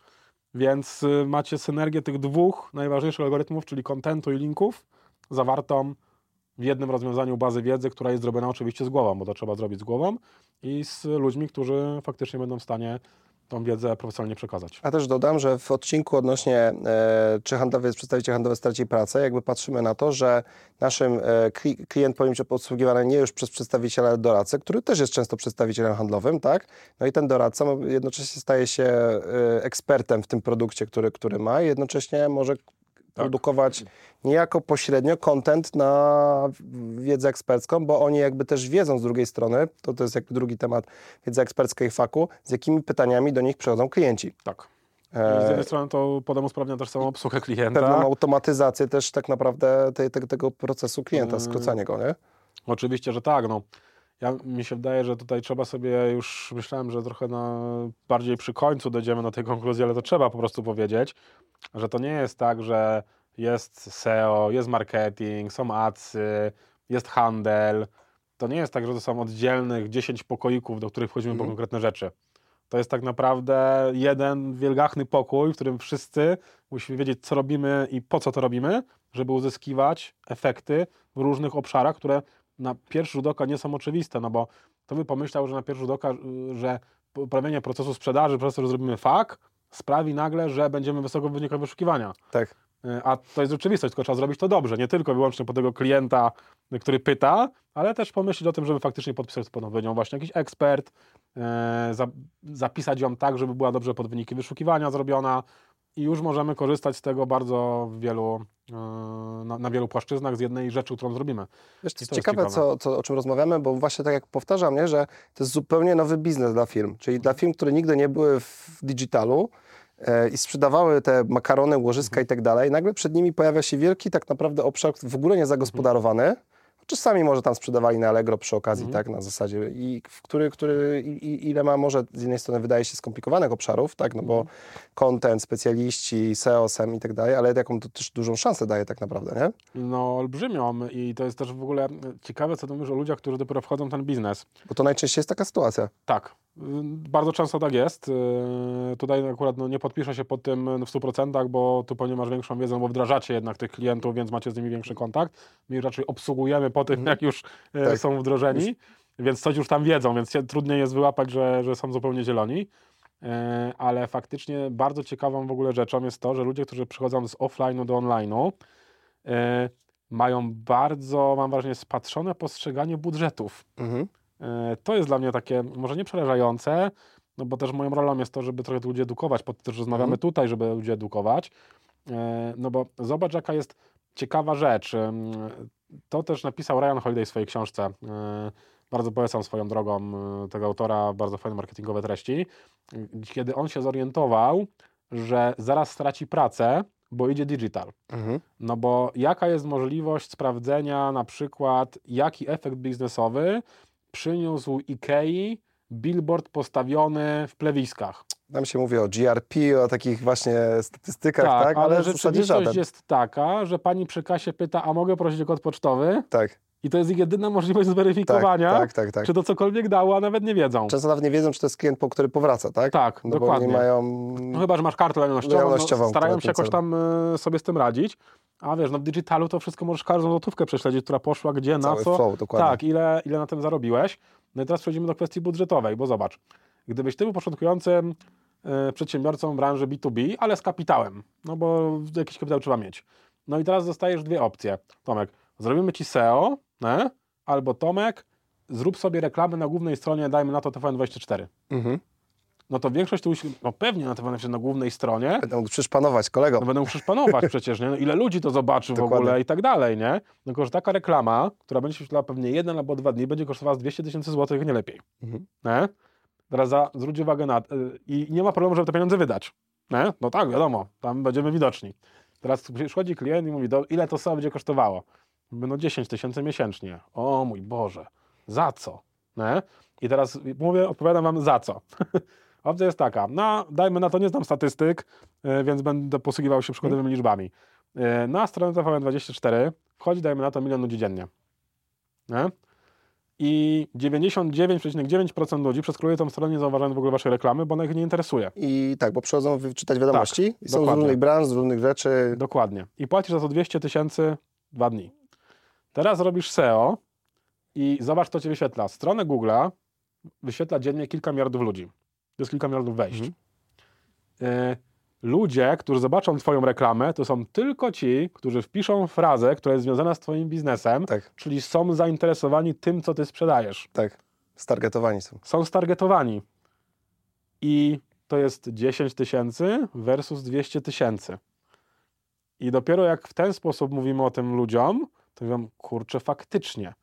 Więc y, macie synergię tych dwóch najważniejszych algorytmów, czyli kontentu i linków, zawartą w jednym rozwiązaniu bazy wiedzy, która jest zrobiona oczywiście z głową, bo to trzeba zrobić z głową i z ludźmi, którzy faktycznie będą w stanie tą wiedzę profesjonalnie przekazać. A też dodam, że w odcinku odnośnie e, czy handlowiec, przedstawiciel handlowy straci pracę, jakby patrzymy na to, że naszym e, kli, klient powinien być obsługiwany nie już przez przedstawiciela, ale doradcę, który też jest często przedstawicielem handlowym, tak? No i ten doradca jednocześnie staje się e, ekspertem w tym produkcie, który, który ma i jednocześnie może produkować niejako pośrednio content na wiedzę ekspercką, bo oni jakby też wiedzą z drugiej strony, to to jest jakby drugi temat, wiedza ekspercka i faku, z jakimi pytaniami do nich przychodzą klienci. Tak. E, z jednej strony to potem usprawnia też samą obsługę klienta. pewną automatyzację też tak naprawdę tej, te, tego procesu klienta, Mm. skrócanie go, nie? Oczywiście, że tak. No. Ja, mi się wydaje, że tutaj trzeba sobie już, myślałem, że trochę na, bardziej przy końcu dojdziemy do tej konkluzji, ale to trzeba po prostu powiedzieć, że to nie jest tak, że jest SEO, jest marketing, są adsy, jest handel. To nie jest tak, że to są oddzielnych 10 pokoików, do których wchodzimy po Mhm. konkretne rzeczy. To jest tak naprawdę jeden wielgachny pokój, w którym wszyscy musimy wiedzieć, co robimy i po co to robimy, żeby uzyskiwać efekty w różnych obszarach, które na pierwszy rzut oka nie są oczywiste, no bo to by pomyślał, że na pierwszy rzut oka, y, że poprawienie procesu sprzedaży, przez to, że zrobimy FAK, sprawi nagle, że będziemy wysoko w wynikach wyszukiwania. Tak. Y, A to jest rzeczywistość, tylko trzeba zrobić to dobrze, nie tylko wyłącznie po tego klienta, y, który pyta, ale też pomyśleć o tym, żeby faktycznie podpisać pod odpowiedzią właśnie jakiś ekspert, za, zapisać ją tak, żeby była dobrze pod wyniki wyszukiwania zrobiona i już możemy korzystać z tego bardzo w wielu, e, na, na wielu płaszczyznach z jednej rzeczy, którą zrobimy. Wiesz, to jest ciekawe, ciekawe. Co, co, o czym rozmawiamy, bo właśnie tak jak powtarzam, nie, że to jest zupełnie nowy biznes dla firm, czyli dla firm, które nigdy nie były w digitalu e, i sprzedawały te makarony, łożyska i tak dalej, nagle przed nimi pojawia się wielki tak naprawdę obszar w ogóle niezagospodarowany, Czasami może tam sprzedawali na Allegro przy okazji, tak, na zasadzie, i który, który i, ile ma może z jednej strony wydaje się skomplikowanych obszarów, tak, no bo content, specjaliści, SEO, SEM i tak dalej, ale jaką to też dużą szansę daje tak naprawdę, nie? No olbrzymią i to jest też w ogóle ciekawe, co ty mówisz o ludziach, którzy dopiero wchodzą w ten biznes. Bo to najczęściej jest taka sytuacja. Tak, bardzo często tak jest. Y, Tutaj akurat no, nie podpiszę się pod tym w 100%, bo tu pewnie masz większą wiedzę, bo wdrażacie jednak tych klientów, więc macie z nimi większy kontakt. My raczej obsługujemy po tym, jak już y, Tak. są wdrożeni, więc coś już tam wiedzą, więc trudniej jest wyłapać, że, że są zupełnie zieloni. Y, Ale faktycznie bardzo ciekawą w ogóle rzeczą jest to, że ludzie, którzy przychodzą z offline'u do online'u, y, mają bardzo, mam wrażenie, spatrzone postrzeganie budżetów. Mhm. E, To jest dla mnie takie, może nie przerażające, no bo też moją rolą jest to, żeby trochę ludzi edukować, po to też rozmawiamy Mhm. tutaj, żeby ludzi edukować. E, No bo zobacz, jaka jest ciekawa rzecz. To też napisał Ryan Holiday w swojej książce. E, Bardzo polecam swoją drogą tego autora, bardzo fajne marketingowe treści. Kiedy on się zorientował, że zaraz straci pracę, bo idzie digital. Mhm. No bo jaka jest możliwość sprawdzenia na przykład, jaki efekt biznesowy przyniósł Ikei billboard postawiony w plewiskach. Tam się mówi o GRP, o takich właśnie statystykach, tak, ale, w zasadzie rzeczywistość jest taka, że pani przy kasie pyta, a mogę prosić o kod pocztowy? Tak, I to jest ich jedyna możliwość tak, zweryfikowania, tak, tak, tak. czy to cokolwiek dało, a nawet nie wiedzą. Często nawet nie wiedzą, czy to jest klient, po który powraca, tak? Tak, no dokładnie. nie mają... No chyba, że masz kartę lojalnościową, Lojalnościową, no, starają się jakoś tam e, sobie z tym radzić. A wiesz, no w digitalu to wszystko możesz każdą złotówkę prześledzić, która poszła, gdzie, na Cały co. flow, dokładnie. Tak, ile, ile na tym zarobiłeś. No i teraz przechodzimy do kwestii budżetowej, bo zobacz, gdybyś ty był początkującym e, przedsiębiorcą branży B2B, ale z kapitałem, no bo jakiś kapitał trzeba mieć. No i teraz dostajesz dwie opcje. Tomek, zrobimy ci SEO, nie? albo Tomek, zrób sobie reklamę na głównej stronie, dajmy na to TVN24. Mhm. No to większość tu, no pewnie na TVN24 na głównej stronie, Będę mógł przyszpanować kolego. no będą przecież panować przecież, nie? No ile ludzi to zobaczy w Dokładnie. ogóle i tak dalej, nie? Tylko, że taka reklama, która będzie się pewnie jeden albo dwa dni, będzie kosztowała z 200 tysięcy złotych, nie lepiej. Mhm. Nie? Teraz za, zwróć uwagę na... y, I nie ma problemu, żeby te pieniądze wydać. Nie? No tak, wiadomo, tam będziemy widoczni. Teraz przychodzi klient i mówi, do, ile to sobie będzie kosztowało? No 10 tysięcy miesięcznie. O mój Boże, za co? Nie? I teraz mówię, odpowiadam wam za co. Opcja jest taka, no dajmy na to, nie znam statystyk, y, więc będę posługiwał się przykładowymi liczbami. Y, Na stronę TVN24 wchodzi, dajmy na to, milion ludzi dziennie. Nie? I 99,9% ludzi przeskroluje tą stronę, nie zauważając w ogóle waszej reklamy, bo ona ich nie interesuje. I tak, bo przychodzą czytać wiadomości i są z dokładnie. różnych branż, z różnych rzeczy. Dokładnie. I płacisz za to 200 tysięcy dwa dni. Teraz robisz SEO i zobacz, co ci wyświetla. Stronę Google'a wyświetla dziennie kilka miliardów ludzi. To jest kilka miliardów wejść. Mhm. Y, ludzie, którzy zobaczą twoją reklamę, to są tylko ci, którzy wpiszą frazę, która jest związana z twoim biznesem, Tak, czyli są zainteresowani tym, co ty sprzedajesz. tak. Stargetowani są. Są stargetowani. I to jest 10 tysięcy versus 200 tysięcy. I dopiero jak w ten sposób mówimy o tym ludziom, to mówią, kurczę, faktycznie.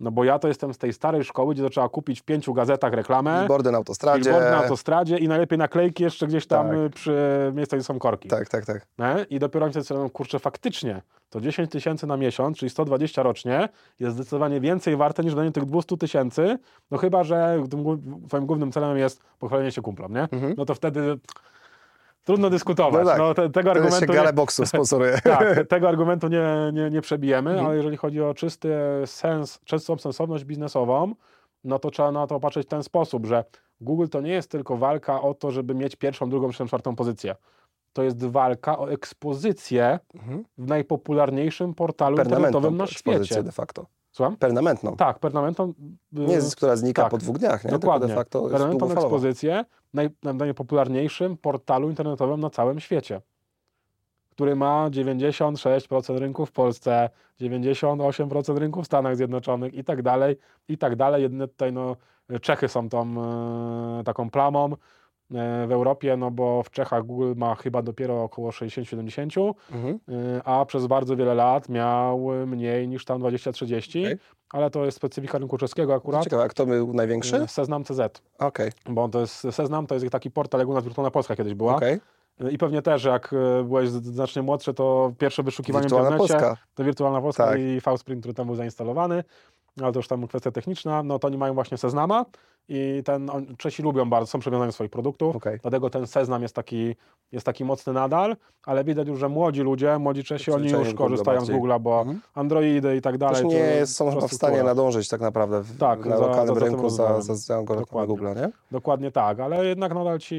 No bo ja to jestem z tej starej szkoły, gdzie to trzeba kupić w pięciu gazetach reklamę, Billboardy na autostradzie. billboard na autostradzie i najlepiej naklejki jeszcze gdzieś tam Tak. y, przy miejscach, gdzie są korki. Tak, tak, tak. Nie? I dopiero oni sobie stwierdzą, kurczę, faktycznie, to 10 tysięcy na miesiąc, czyli 120 rocznie, jest zdecydowanie więcej warte niż danie tych 200 tysięcy, no chyba, że tym, twoim głównym celem jest pochwalenie się kumplom, nie? Mhm. No to wtedy trudno dyskutować. No tak. No, te, tego Wtedy się argumentu boksu sponsoruje. tak, tego argumentu nie, nie, nie przebijemy, Mhm. ale jeżeli chodzi o czysty sens, czystą sensowność biznesową, no to trzeba na to patrzeć w ten sposób, że Google to nie jest tylko walka o to, żeby mieć pierwszą, drugą, trzecią, czwartą pozycję. To jest walka o ekspozycję Mhm. w najpopularniejszym portalu internetowym na świecie. de facto. Słucham? Permanentną. Tak, permanentą. y, Nie jest, która znika tak. po dwóch dniach, nie? Dokładnie. Tylko de facto Permanentną ekspozycję naj, na najpopularniejszym portalu internetowym na całym świecie, który ma 96% rynku w Polsce, 98% rynku w Stanach Zjednoczonych i tak dalej, i tak dalej. Jedyne tutaj no, Czechy są tą e, taką plamą w Europie, no bo w Czechach Google ma chyba dopiero około 60-70, Mhm. y, a przez bardzo wiele lat miał mniej niż tam 20-30, Okej. ale to jest specyfika rynku czeskiego akurat. Ciekawe, a kto był największy? Y, Seznam CZ, Okej, bo to jest Seznam to jest taki portal, jak u nas Wirtualna Polska kiedyś była. okej. Y, I pewnie też, jak byłeś znacznie młodszy, to pierwsze wyszukiwanie w Wirtualna internecie Polska. to Wirtualna Polska Tak. i VSprint, który tam był zainstalowany, ale to już tam kwestia techniczna, no to oni mają właśnie Seznama i ten, on, Czesi lubią bardzo, są przywiązani do swoich produktów, Okej. dlatego ten Seznam jest taki, jest taki mocny nadal, ale widać już, że młodzi ludzie, młodzi Czesi, oni już korzystają z. Google'a, bo Mhm. Androidy i tak dalej. Też nie są chyba w stanie nadążyć tak naprawdę w, Tak, na lokalnym rynku za, za, za. Google'a, nie? Dokładnie tak, ale jednak nadal ci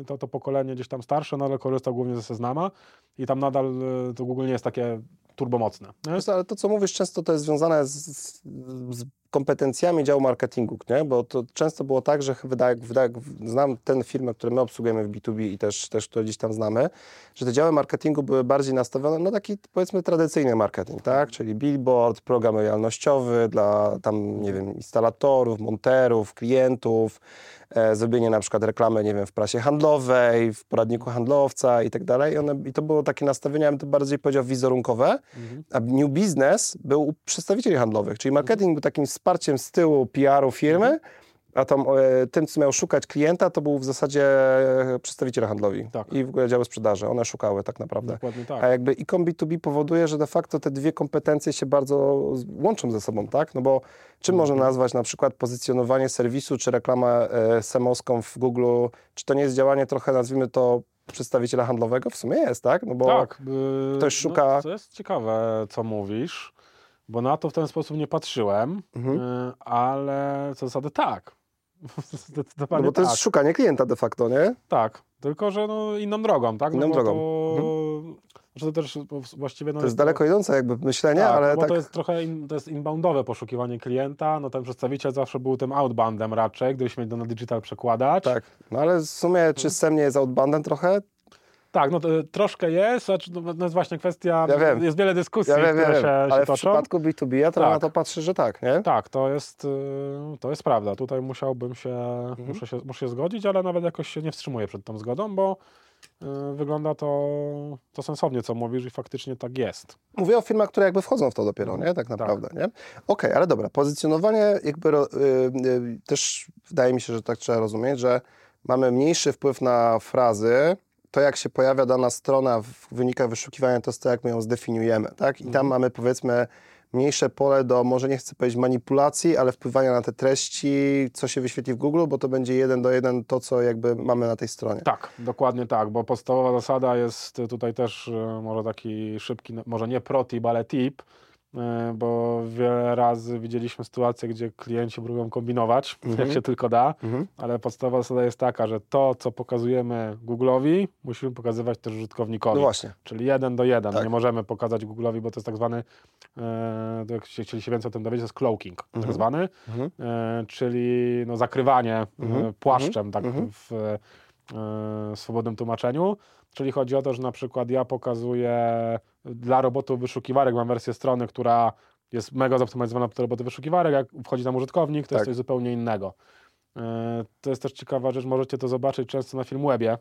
y, to, to pokolenie gdzieś tam starsze nadal korzysta głównie ze Seznama i tam nadal y, to Google nie jest takie turbomocne. Nie? Ale to, co mówisz, często to jest związane z, z, z kompetencjami działu marketingu, nie? Bo to często było tak, że wydaje, wydaje, znam ten firmę, które my obsługujemy w B2B i też, też które gdzieś tam znamy, że te działy marketingu były bardziej nastawione na taki, powiedzmy, tradycyjny marketing, tak? Czyli billboard, program lojalnościowy dla tam, nie wiem, instalatorów, monterów, klientów, e, zrobienie na przykład reklamy, nie wiem, w prasie handlowej, w poradniku handlowca i tak dalej. I, one, I to było takie nastawienie, ja bym to bardziej powiedział, wizerunkowe, Mhm. a New Business był u przedstawicieli handlowych, czyli marketing był takim wsparciem z tyłu PR-u firmy, a tam, e, tym, co miał szukać klienta, to był w zasadzie e, przedstawiciele handlowi Tak. i w ogóle działy sprzedaży. One szukały tak naprawdę. Dokładnie tak. A jakby e-com B2B powoduje, że de facto te dwie kompetencje się bardzo łączą ze sobą, tak? No bo czym Mhm. można nazwać na przykład pozycjonowanie serwisu czy reklamę e, semowską w Google? Czy to nie jest działanie trochę, nazwijmy to, przedstawiciela handlowego? W sumie jest, tak? No bo tak. y, ktoś szuka- No, to jest ciekawe, co mówisz, bo na to w ten sposób nie patrzyłem, Mhm. y, ale co zasady tak. No Zdecydowanie bo to tak. jest szukanie klienta de facto, nie? Tak, tylko że no, inną drogą, tak? Inną no, drogą. To, znaczy to też właściwie no, To jest daleko idące jakby myślenie, tak, ale no bo tak... to jest trochę in, to jest inboundowe poszukiwanie klienta, no ten przedstawiciel zawsze był tym outboundem raczej, gdybyśmy to na digital przekładać. Tak, no ale w sumie czy SEM nie jest outboundem trochę? Tak, no to, troszkę jest, znaczy, no, no jest właśnie kwestia, Ja wiem. jest wiele dyskusji, Ja wiem, które wiem, się, ale w toczą. przypadku B2B ja Tak. na to patrzę, że tak, nie? Tak, to jest, y, to jest prawda. Tutaj musiałbym się, Mhm. muszę się, muszę się zgodzić, ale nawet jakoś się nie wstrzymuję przed tą zgodą, bo y, wygląda to, to sensownie, co mówisz i faktycznie tak jest. Mówię o firmach, które jakby wchodzą w to dopiero, nie? Tak naprawdę, nie? Okej, ale dobra, pozycjonowanie jakby y, też wydaje mi się, że tak trzeba rozumieć, że mamy mniejszy wpływ na frazy, to jak się pojawia dana strona w wynikach wyszukiwania, to jest to, jak my ją zdefiniujemy, tak? I tam Mhm. mamy powiedzmy mniejsze pole do, może nie chcę powiedzieć manipulacji, ale wpływania na te treści, co się wyświetli w Google, bo to będzie jeden do jeden to, co jakby mamy na tej stronie. Tak, dokładnie tak, bo podstawowa zasada jest tutaj też y, może taki szybki, no, może nie pro tip, ale tip, bo wiele razy widzieliśmy sytuacje, gdzie klienci próbują kombinować, Mhm. jak się tylko da, Mhm. ale podstawowa zasada jest taka, że to, co pokazujemy Google'owi, musimy pokazywać też użytkownikowi. No właśnie. Czyli jeden do jeden. Tak. Nie możemy pokazać Google'owi, bo to jest tak zwany, e, jak się- chcieli się więcej o tym dowiedzieć, to jest cloaking, tak Mhm. zwany, Mhm. e, czyli no, zakrywanie Mhm. e, płaszczem tak Mhm. w e, swobodnym tłumaczeniu. Czyli chodzi o to, że na przykład ja pokazuję dla robotów wyszukiwarek, mam wersję strony, która jest mega zoptymalizowana pod roboty wyszukiwarek, jak wchodzi tam użytkownik, to Tak. jest coś zupełnie innego. E, To jest też ciekawa rzecz, możecie to zobaczyć często na Filmwebie.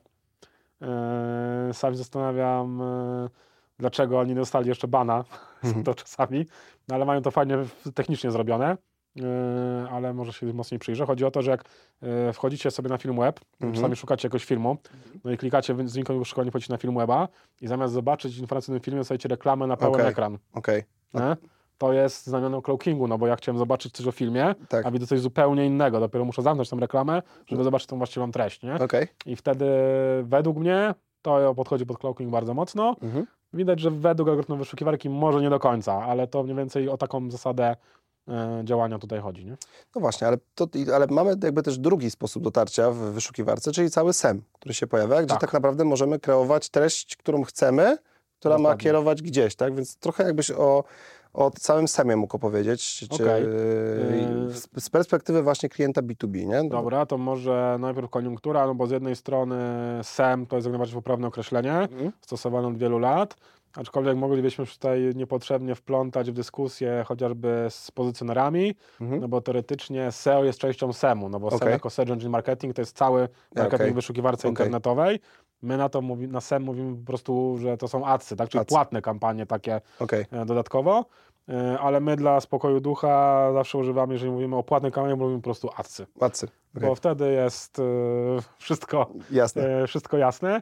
E, Sam się zastanawiam, e, dlaczego oni nie dostali jeszcze bana, Mhm. to czasami, no, ale mają to fajnie technicznie zrobione, ale może się mocniej przyjrzę. Chodzi o to, że jak e, wchodzicie sobie na Filmweb, Mhm. czasami szukacie jakiegoś filmu, no i klikacie z znikowym wyszukiwaniem wchodzicie na Filmweba i zamiast zobaczyć informację o tym filmie, dostajecie reklamę na pełen Okej. ekran. Okej, Nie? To jest znamionem cloakingu, no bo ja chciałem zobaczyć coś o filmie, tak, a widzę coś zupełnie innego. Dopiero muszę zamknąć tę reklamę, żeby zobaczyć tą właściwą treść, nie? okej. I wtedy według mnie to podchodzi pod cloaking bardzo mocno. Mhm. Widać, że według algorytmu wyszukiwarki może nie do końca, ale to mniej więcej o taką zasadę działania tutaj chodzi, nie? No właśnie, ale, to, ale mamy jakby też drugi sposób dotarcia w wyszukiwarce, czyli cały SEM, który się pojawia, gdzie tak, Tak. naprawdę możemy kreować treść, którą chcemy, która ma Dokładnie. kierować gdzieś, tak? Więc trochę jakbyś o, o całym SEMie mógł opowiedzieć, czy, Okej. yy, Yy. z, z perspektywy właśnie klienta B2B, nie? No, Dobra, to może najpierw koniunktura, no bo z jednej strony SEM to jest jak najbardziej poprawne określenie, Mhm. stosowane od wielu lat, aczkolwiek moglibyśmy tutaj niepotrzebnie wplątać w dyskusję chociażby z pozycjonerami, Mhm. no bo teoretycznie SEO jest częścią SEM-u, no bo SEM Okej. jako Search Engine Marketing to jest cały marketing w wyszukiwarce Okej. internetowej. My na to mówi, na SEM mówimy po prostu, że to są adsy, tak? czyli Adsy. płatne kampanie takie Okej, e, dodatkowo, e, ale my dla spokoju ducha zawsze używamy, jeżeli mówimy o płatnej kampanii, mówimy po prostu adsy, okej. bo wtedy jest e, wszystko, jasne. e, wszystko jasne e,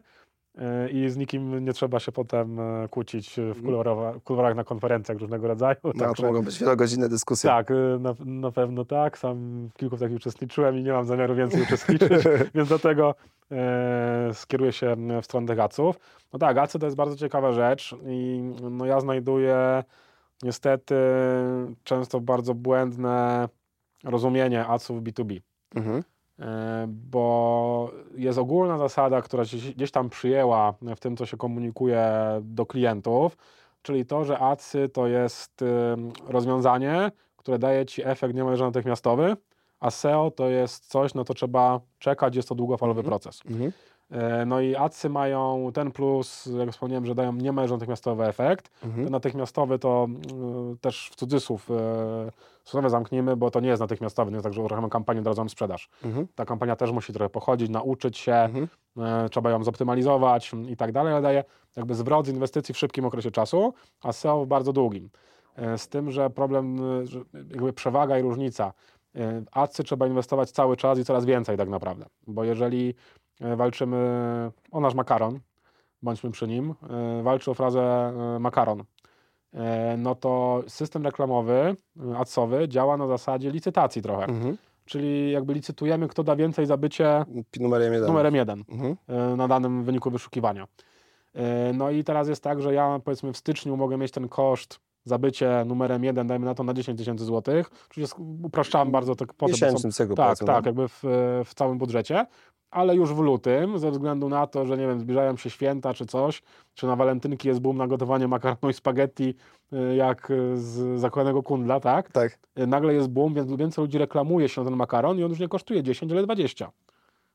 i z nikim nie trzeba się potem e, kłócić w kuluarowa- w kuluarach na konferencjach różnego rodzaju. No, to Także- mogą być wielogodzinne dyskusje. tak, y, na, na pewno tak. Sam w kilku takich uczestniczyłem i nie mam zamiaru więcej uczestniczyć, więc dlatego e, skieruję się w stronę tych aców. No tak, acy to jest bardzo ciekawa rzecz i no, ja znajduję niestety często bardzo błędne rozumienie aców B2B. Mhm. E, Bo jest ogólna zasada, która się gdzieś tam przyjęła w tym, co się komunikuje do klientów, czyli to, że adsy to jest ym, rozwiązanie, które daje ci efekt niemalże natychmiastowy, a SEO to jest coś, na to trzeba czekać, jest to długofalowy Mhm. proces. Mhm. E, No i adsy mają ten plus, jak wspomniałem, że dają niemalże natychmiastowy efekt. Mhm. Ten natychmiastowy to y, też w cudzysłów y, słowę zamknijmy, bo to nie jest natychmiastowy, nie jest tak, że uruchamiamy kampanię, od razu mamy sprzedaż. Mhm. Ta kampania też musi trochę pochodzić, nauczyć się, Mhm. e, trzeba ją zoptymalizować i tak dalej, ale daje jakby zwrot z inwestycji w szybkim okresie czasu, a SEO w bardzo długim. E, Z tym, że problem, e, że jakby przewaga i różnica. Adsy trzeba inwestować cały czas i coraz więcej tak naprawdę, bo jeżeli walczymy o nasz makaron, bądźmy przy nim, walczy o frazę makaron, no to system reklamowy, e, adsowy działa na zasadzie licytacji trochę. Mhm. Czyli jakby licytujemy, kto da więcej za bycie Numerem jeden. numerem jeden Mhm. e, na danym wyniku wyszukiwania. E, No i teraz jest tak, że ja powiedzmy w styczniu mogę mieć ten koszt za bycie numerem jeden, dajmy na to na 10 tysięcy złotych, czyli upraszczałem bardzo te kwoty. są- Miesięcznym cyklu, tak, tak, no. jakby w, w całym budżecie, ale już w lutym, ze względu na to, że nie wiem, zbliżają się święta czy coś, czy na walentynki jest boom na gotowanie makaronu i spaghetti, y, jak y, z zakładanego kundla, tak? Tak. Y, Nagle jest boom, więc więcej ludzi reklamuje się na ten makaron i on już nie kosztuje 10, ale 20.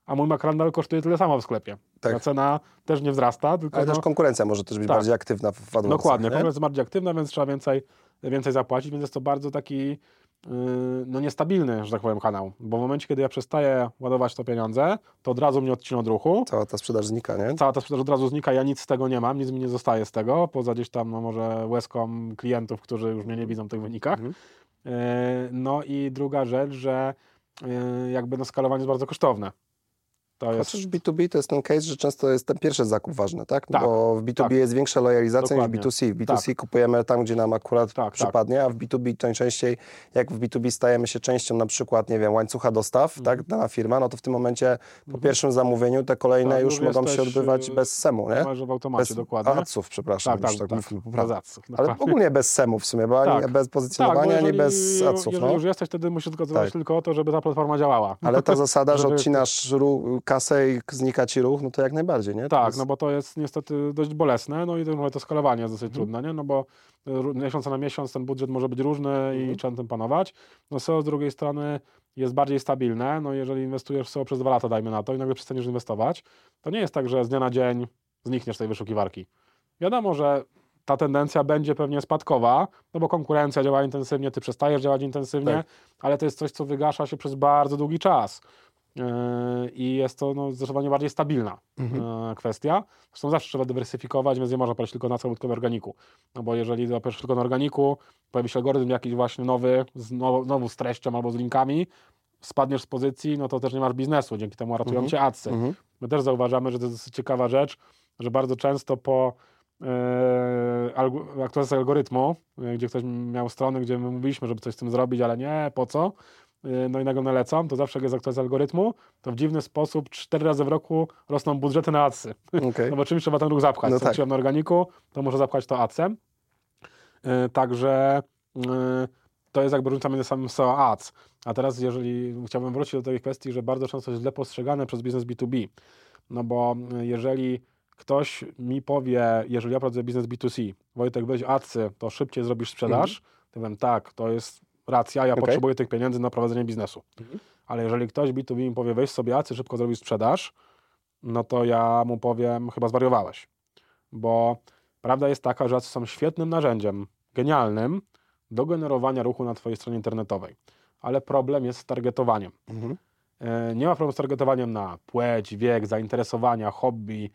a mój makrandal kosztuje tyle samo w sklepie. Tak. Ta cena też nie wzrasta, tylko Ale no, też konkurencja może też być Tak. bardziej aktywna w AdWordsach, Dokładnie, nie? konkurencja jest bardziej aktywna, więc trzeba więcej, więcej zapłacić, więc jest to bardzo taki no niestabilny, że tak powiem, kanał. Bo w momencie, kiedy ja przestaję ładować to pieniądze, to od razu mnie odcina od ruchu. Cała ta sprzedaż znika, nie? Cała ta sprzedaż od razu znika, ja nic z tego nie mam, nic mi nie zostaje z tego, poza gdzieś tam no może łezką klientów, którzy już mnie nie widzą w tych wynikach. Mhm. Yy, No i druga rzecz, że yy, jakby no skalowanie jest bardzo kosztowne. To jest Chociaż w B2B to jest ten case, że często jest ten pierwszy zakup ważny, tak? Tak, Bo w B2B tak. jest większa lojalizacja Dokładnie. niż w B2C. W B2C kupujemy tam, gdzie nam akurat Tak, tak. przypadnie, a w B2B to najczęściej, jak w B2B stajemy się częścią na przykład, nie wiem, łańcucha dostaw, Mhm. tak, dana firma, no to w tym momencie po pierwszym zamówieniu te kolejne Tak, już już mogą się odbywać y, bez SEMu, nie? W automacie, Bez dokładnie. adsów, przepraszam, tak, tak, już tak, tak, bez adsów, Ale dokładnie. ogólnie bez SEMów w sumie, bo ani Tak. bez Tak, pozycjonowania, bo ani bez adsów, jeżeli no. już jesteś, wtedy musisz Tak. tylko o to, żeby ta platforma działała. Ale ta zasada, że odcinasz kasę i znika ci ruch, no to jak najbardziej, nie? Tak, jest- no bo to jest niestety dość bolesne, no i to, skalowanie jest Mhm. dosyć trudne, nie? No bo y, miesiąca na miesiąc ten budżet może być różny Mhm. i trzeba tym panować. No SEO z drugiej strony jest bardziej stabilne, no jeżeli inwestujesz w SEO przez dwa lata, dajmy na to, i nagle przestaniesz inwestować, to nie jest tak, że z dnia na dzień znikniesz z tej wyszukiwarki. Wiadomo, że ta tendencja będzie pewnie spadkowa, no bo konkurencja działa intensywnie, ty przestajesz działać intensywnie, Tak. ale to jest coś, co wygasza się przez bardzo długi czas. Yy, I jest to no, zdecydowanie bardziej stabilna Mhm. e, kwestia. Zresztą zawsze trzeba dywersyfikować, więc nie można patrzeć tylko na tylko na organiku. No bo jeżeli zapiesz tylko na organiku, pojawi się algorytm jakiś właśnie nowy, z now, znowu z treścią albo z linkami, spadniesz z pozycji, no to też nie masz biznesu, dzięki temu ratują Mhm. cię adsy. Mhm. My też zauważamy, że to jest dosyć ciekawa rzecz, że bardzo często po e, alg- aktualizacji algorytmu, e, gdzie ktoś miał strony, gdzie my mówiliśmy, żeby coś z tym zrobić, ale nie, po co? E, No i nagle nalecą, to zawsze jest aktualizacja algorytmu, to w dziwny sposób cztery razy w roku rosną budżety na adsy. Okej. No bo czymś trzeba ten ruch zapchać. No tak. na organiku, to muszę zapchać to adsem. Yy, także yy, to jest jakby różnica między samym SEO a ads. A teraz jeżeli chciałbym wrócić do tej kwestii, że bardzo często jest źle postrzegane przez biznes B2B. No bo yy, jeżeli ktoś mi powie, jeżeli ja prowadzę biznes B2C, Wojtek, weź adsy, to szybciej zrobisz sprzedaż, to powiem tak, to jest racja, ja Okej. potrzebuję tych pieniędzy na prowadzenie biznesu. Ale jeżeli ktoś B2B mi powie, weź sobie adsy, szybko zrobisz sprzedaż, no to ja mu powiem, chyba zwariowałeś. Bo prawda jest taka, że adsy są świetnym narzędziem, genialnym do generowania ruchu na Twojej stronie internetowej. Ale problem jest z targetowaniem. Mhm. E, Nie ma problemu z targetowaniem na płeć, wiek, zainteresowania, hobby,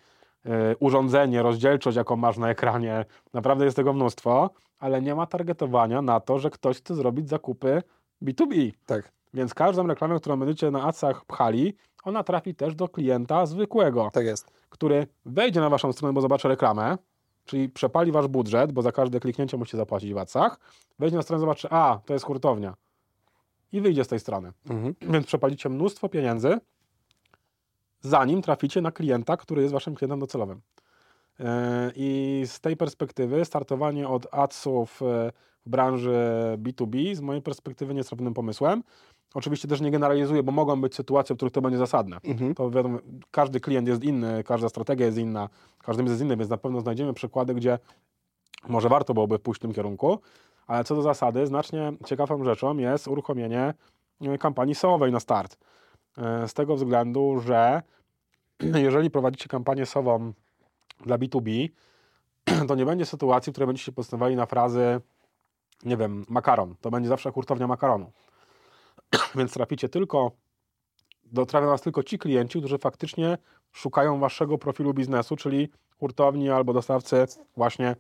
urządzenie, rozdzielczość, jaką masz na ekranie. Naprawdę jest tego mnóstwo, ale nie ma targetowania na to, że ktoś chce zrobić zakupy B2B. Tak. Więc każdą reklamę, którą będziecie na adsach pchali, ona trafi też do klienta zwykłego, Tak jest. który wejdzie na waszą stronę, bo zobaczy reklamę, czyli przepali wasz budżet, bo za każde kliknięcie musicie zapłacić w adsach, wejdzie na stronę, zobaczy, a, to jest hurtownia i wyjdzie z tej strony. Mhm. Więc przepalicie mnóstwo pieniędzy, zanim traficie na klienta, który jest waszym klientem docelowym. Yy, I z tej perspektywy startowanie od adsów e, w branży B2B z mojej perspektywy nie jest pewnym pomysłem. Oczywiście też nie generalizuję, bo mogą być sytuacje, w których to będzie zasadne. Mhm. To wiadomo, każdy klient jest inny, każda strategia jest inna, każdy jest inny, więc na pewno znajdziemy przykłady, gdzie może warto byłoby pójść w tym kierunku, ale co do zasady, znacznie ciekawą rzeczą jest uruchomienie e, kampanii SEO-owej na start. E, Z tego względu, że jeżeli prowadzicie kampanię SEO-ową dla B2B, to nie będzie sytuacji, w której będziecie postawali na frazy, nie wiem, makaron. To będzie zawsze hurtownia makaronu. Więc traficie tylko, dotrafią nas tylko ci klienci, którzy faktycznie szukają waszego profilu biznesu, czyli hurtowni albo dostawcy właśnie,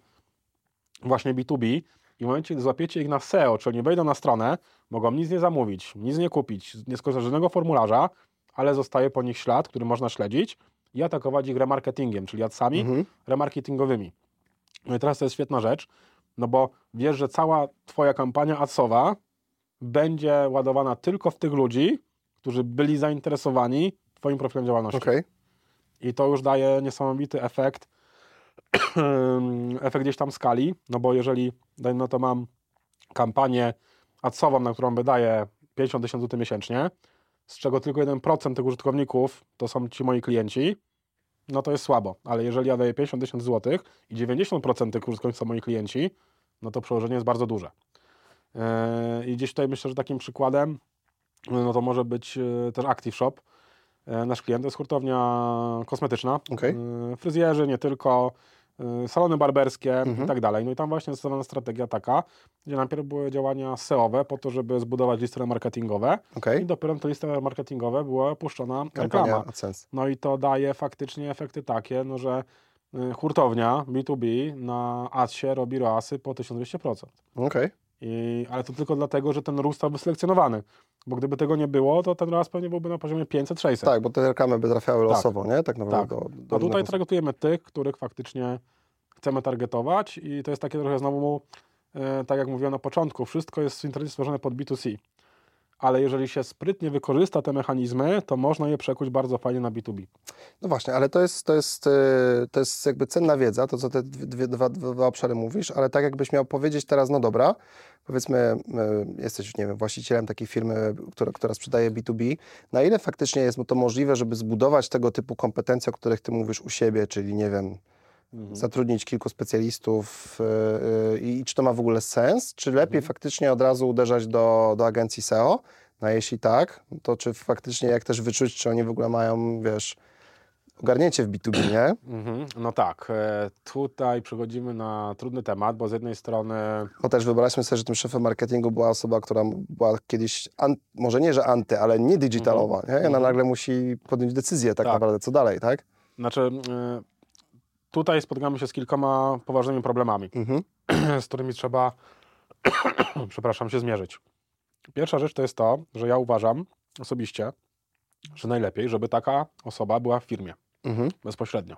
właśnie B2B. I w momencie, gdy złapiecie ich na SEO, czyli nie wejdą na stronę, mogą nic nie zamówić, nic nie kupić, nie skorzystać z żadnego formularza, ale zostaje po nich ślad, który można śledzić i atakować ich remarketingiem, czyli adsami Mhm. remarketingowymi. No i teraz to jest świetna rzecz, no bo wiesz, że cała twoja kampania adsowa będzie ładowana tylko w tych ludzi, którzy byli zainteresowani twoim profilem działalności. Okej. I to już daje niesamowity efekt, efekt gdzieś tam skali, no bo jeżeli, na to mam kampanię adsową, na którą wydaję 50 tysięcy złotych miesięcznie, z czego tylko 1% tych użytkowników to są ci moi klienci, no to jest słabo. Ale jeżeli ja daję 50 tysięcy złotych i 90% tych użytkowników są moi klienci, no to przełożenie jest bardzo duże. Yy, I gdzieś tutaj myślę, że takim przykładem no to może być yy, też ActiveShop, E, Nasz klient to jest hurtownia kosmetyczna. Okej. E, Fryzjerzy, nie tylko, e, salony barberskie Mhm. i tak dalej. No i tam właśnie zastosowana strategia taka, gdzie najpierw były działania SEO-owe po to, żeby zbudować listy marketingowe Okej. i dopiero na te listy marketingowe była puszczona reklama. No i to daje faktycznie efekty takie, no że hurtownia B2B na AdSie robi ROASy po 1200%. Okej. I, ale to tylko dlatego, że ten ruch został wyselekcjonowany. Bo gdyby tego nie było, to ten ROAS pewnie byłby na poziomie 500-600. Tak, bo te reklamy by trafiały Tak. losowo, nie? Tak naprawdę Tak. do, do A tutaj targetujemy tych, których faktycznie chcemy targetować i to jest takie trochę znowu, e, tak jak mówiłem na początku, wszystko jest w internecie stworzone pod B2C. Ale jeżeli się sprytnie wykorzysta te mechanizmy, to można je przekuć bardzo fajnie na B2B. No właśnie, ale to jest, to jest, yy, to jest jakby cenna wiedza, to co te dwie, dwa, dwa obszary mówisz, ale tak jakbyś miał powiedzieć teraz, no dobra, powiedzmy, yy, jesteś, nie wiem, właścicielem takiej firmy, która, która sprzedaje B2B, na ile faktycznie jest to możliwe, żeby zbudować tego typu kompetencje, o których ty mówisz u siebie, czyli nie wiem, zatrudnić kilku specjalistów yy, yy, i czy to ma w ogóle sens, czy lepiej faktycznie od razu uderzać do, do agencji SEO? No a jeśli tak, to czy faktycznie jak też wyczuć, czy oni w ogóle mają, wiesz, ogarnięcie w B2B, nie? Mhm, No tak, e, tutaj przechodzimy na trudny temat, bo z jednej strony Bo też wyobraźmy sobie, że tym szefem marketingu była osoba, która była kiedyś, an, może nie, że anty, ale nie digitalowa, nie? I ona Mhm. nagle musi podjąć decyzję tak, Tak. naprawdę, co dalej, tak? Znaczy, y, tutaj spotykamy się z kilkoma poważnymi problemami, Mhm. z którymi trzeba, przepraszam, się zmierzyć. Pierwsza rzecz to jest to, że ja uważam osobiście, że najlepiej, żeby taka osoba była w firmie Mhm. bezpośrednio.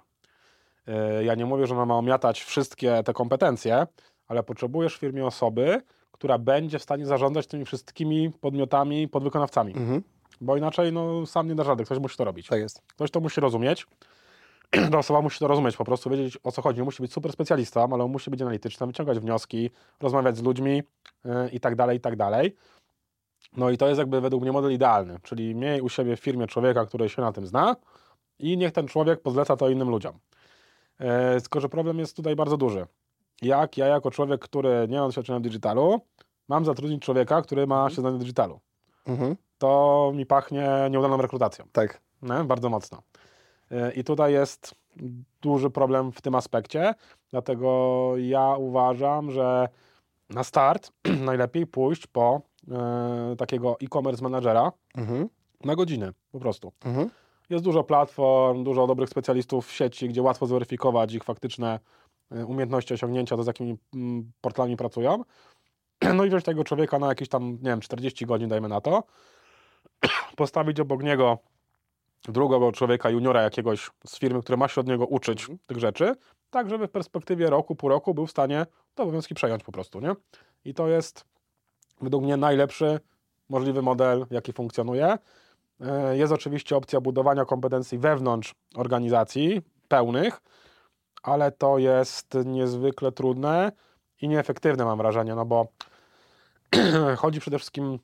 Y, Ja nie mówię, że ona ma omiatać wszystkie te kompetencje, ale potrzebujesz w firmie osoby, która będzie w stanie zarządzać tymi wszystkimi podmiotami, podwykonawcami, Mhm. bo inaczej no, sam nie da rady, ktoś musi to robić. Tak jest. Ktoś to musi rozumieć. Ta osoba musi to rozumieć, po prostu wiedzieć o co chodzi. Nie musi być super specjalistą, ale on musi być analityczny, wyciągać wnioski, rozmawiać z ludźmi yy, i tak dalej, i tak dalej. No i to jest jakby według mnie model idealny, czyli miej u siebie w firmie człowieka, który się na tym zna i niech ten człowiek pozleca to innym ludziom. Yy, tylko, że problem jest tutaj bardzo duży. Jak ja jako człowiek, który nie ma doświadczenia w digitalu, mam zatrudnić człowieka, który ma się znać w digitalu? Mhm. To mi pachnie nieudaną rekrutacją. Tak. Nie? Bardzo mocno. Y, I tutaj jest duży problem w tym aspekcie, dlatego ja uważam, że na start najlepiej pójść po e, takiego e-commerce managera Mhm. na godziny po prostu. Mhm. Jest dużo platform, dużo dobrych specjalistów w sieci, gdzie łatwo zweryfikować ich faktyczne e, umiejętności, osiągnięcia, to z jakimi mm, portalami pracują. No i wziąć tego człowieka na jakieś tam, nie wiem, 40 godzin, dajmy na to, postawić obok niego drugego człowieka, juniora jakiegoś z firmy, który ma się od niego uczyć tych rzeczy, tak żeby w perspektywie roku, pół roku był w stanie te obowiązki przejąć po prostu, nie? I to jest według mnie najlepszy możliwy model, jaki funkcjonuje. E, Jest oczywiście opcja budowania kompetencji wewnątrz organizacji, pełnych, ale to jest niezwykle trudne i nieefektywne, mam wrażenie, no bo chodzi przede wszystkim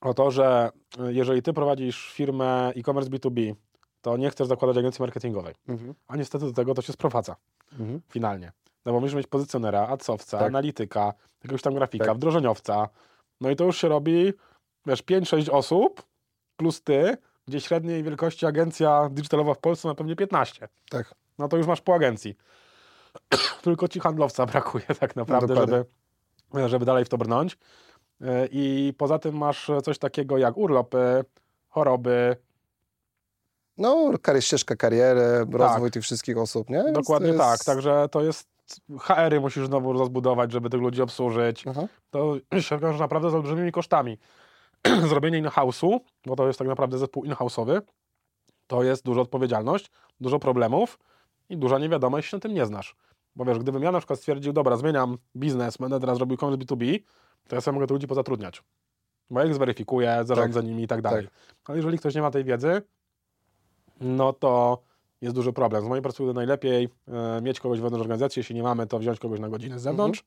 o to, że e, jeżeli ty prowadzisz firmę e-commerce B2B, to nie chcesz zakładać agencji marketingowej, Mhm. a niestety do tego to się sprowadza Mhm. finalnie. No bo musisz mieć pozycjonera, adsowca, Tak. analityka, jakiegoś tam grafika, Tak. wdrożeniowca. No i to już się robi, wiesz, 5-6 osób plus ty, gdzie średniej wielkości agencja digitalowa w Polsce ma pewnie 15. Tak. No to już masz po agencji. Tylko ci handlowca brakuje tak naprawdę, dokładnie. żeby, żeby dalej w to brnąć. Yy, I poza tym masz coś takiego jak urlopy, choroby. No, ścieżka kariery, rozwój tych wszystkich osób, nie? Więc Dokładnie jest- tak. Także to jest HR-y musisz znowu rozbudować, żeby tych ludzi obsłużyć. Aha. To się wiąże naprawdę z olbrzymimi kosztami. Zrobienie in-house'u, bo to jest tak naprawdę zespół in-house'owy, to jest duża odpowiedzialność, dużo problemów i duża niewiadoma, jeśli się na tym nie znasz. Bo wiesz, gdybym ja na przykład stwierdził, dobra, zmieniam biznes, będę teraz robił e-commerce B2B, to ja sobie mogę tych ludzi pozatrudniać. Bo ja ich zweryfikuję, zarządzę nimi i tak dalej. Ale jeżeli ktoś nie ma tej wiedzy, no to jest duży problem. Z mojej perspektywy najlepiej e, mieć kogoś wewnątrz organizacji, jeśli nie mamy, to wziąć kogoś na godzinę z zewnątrz.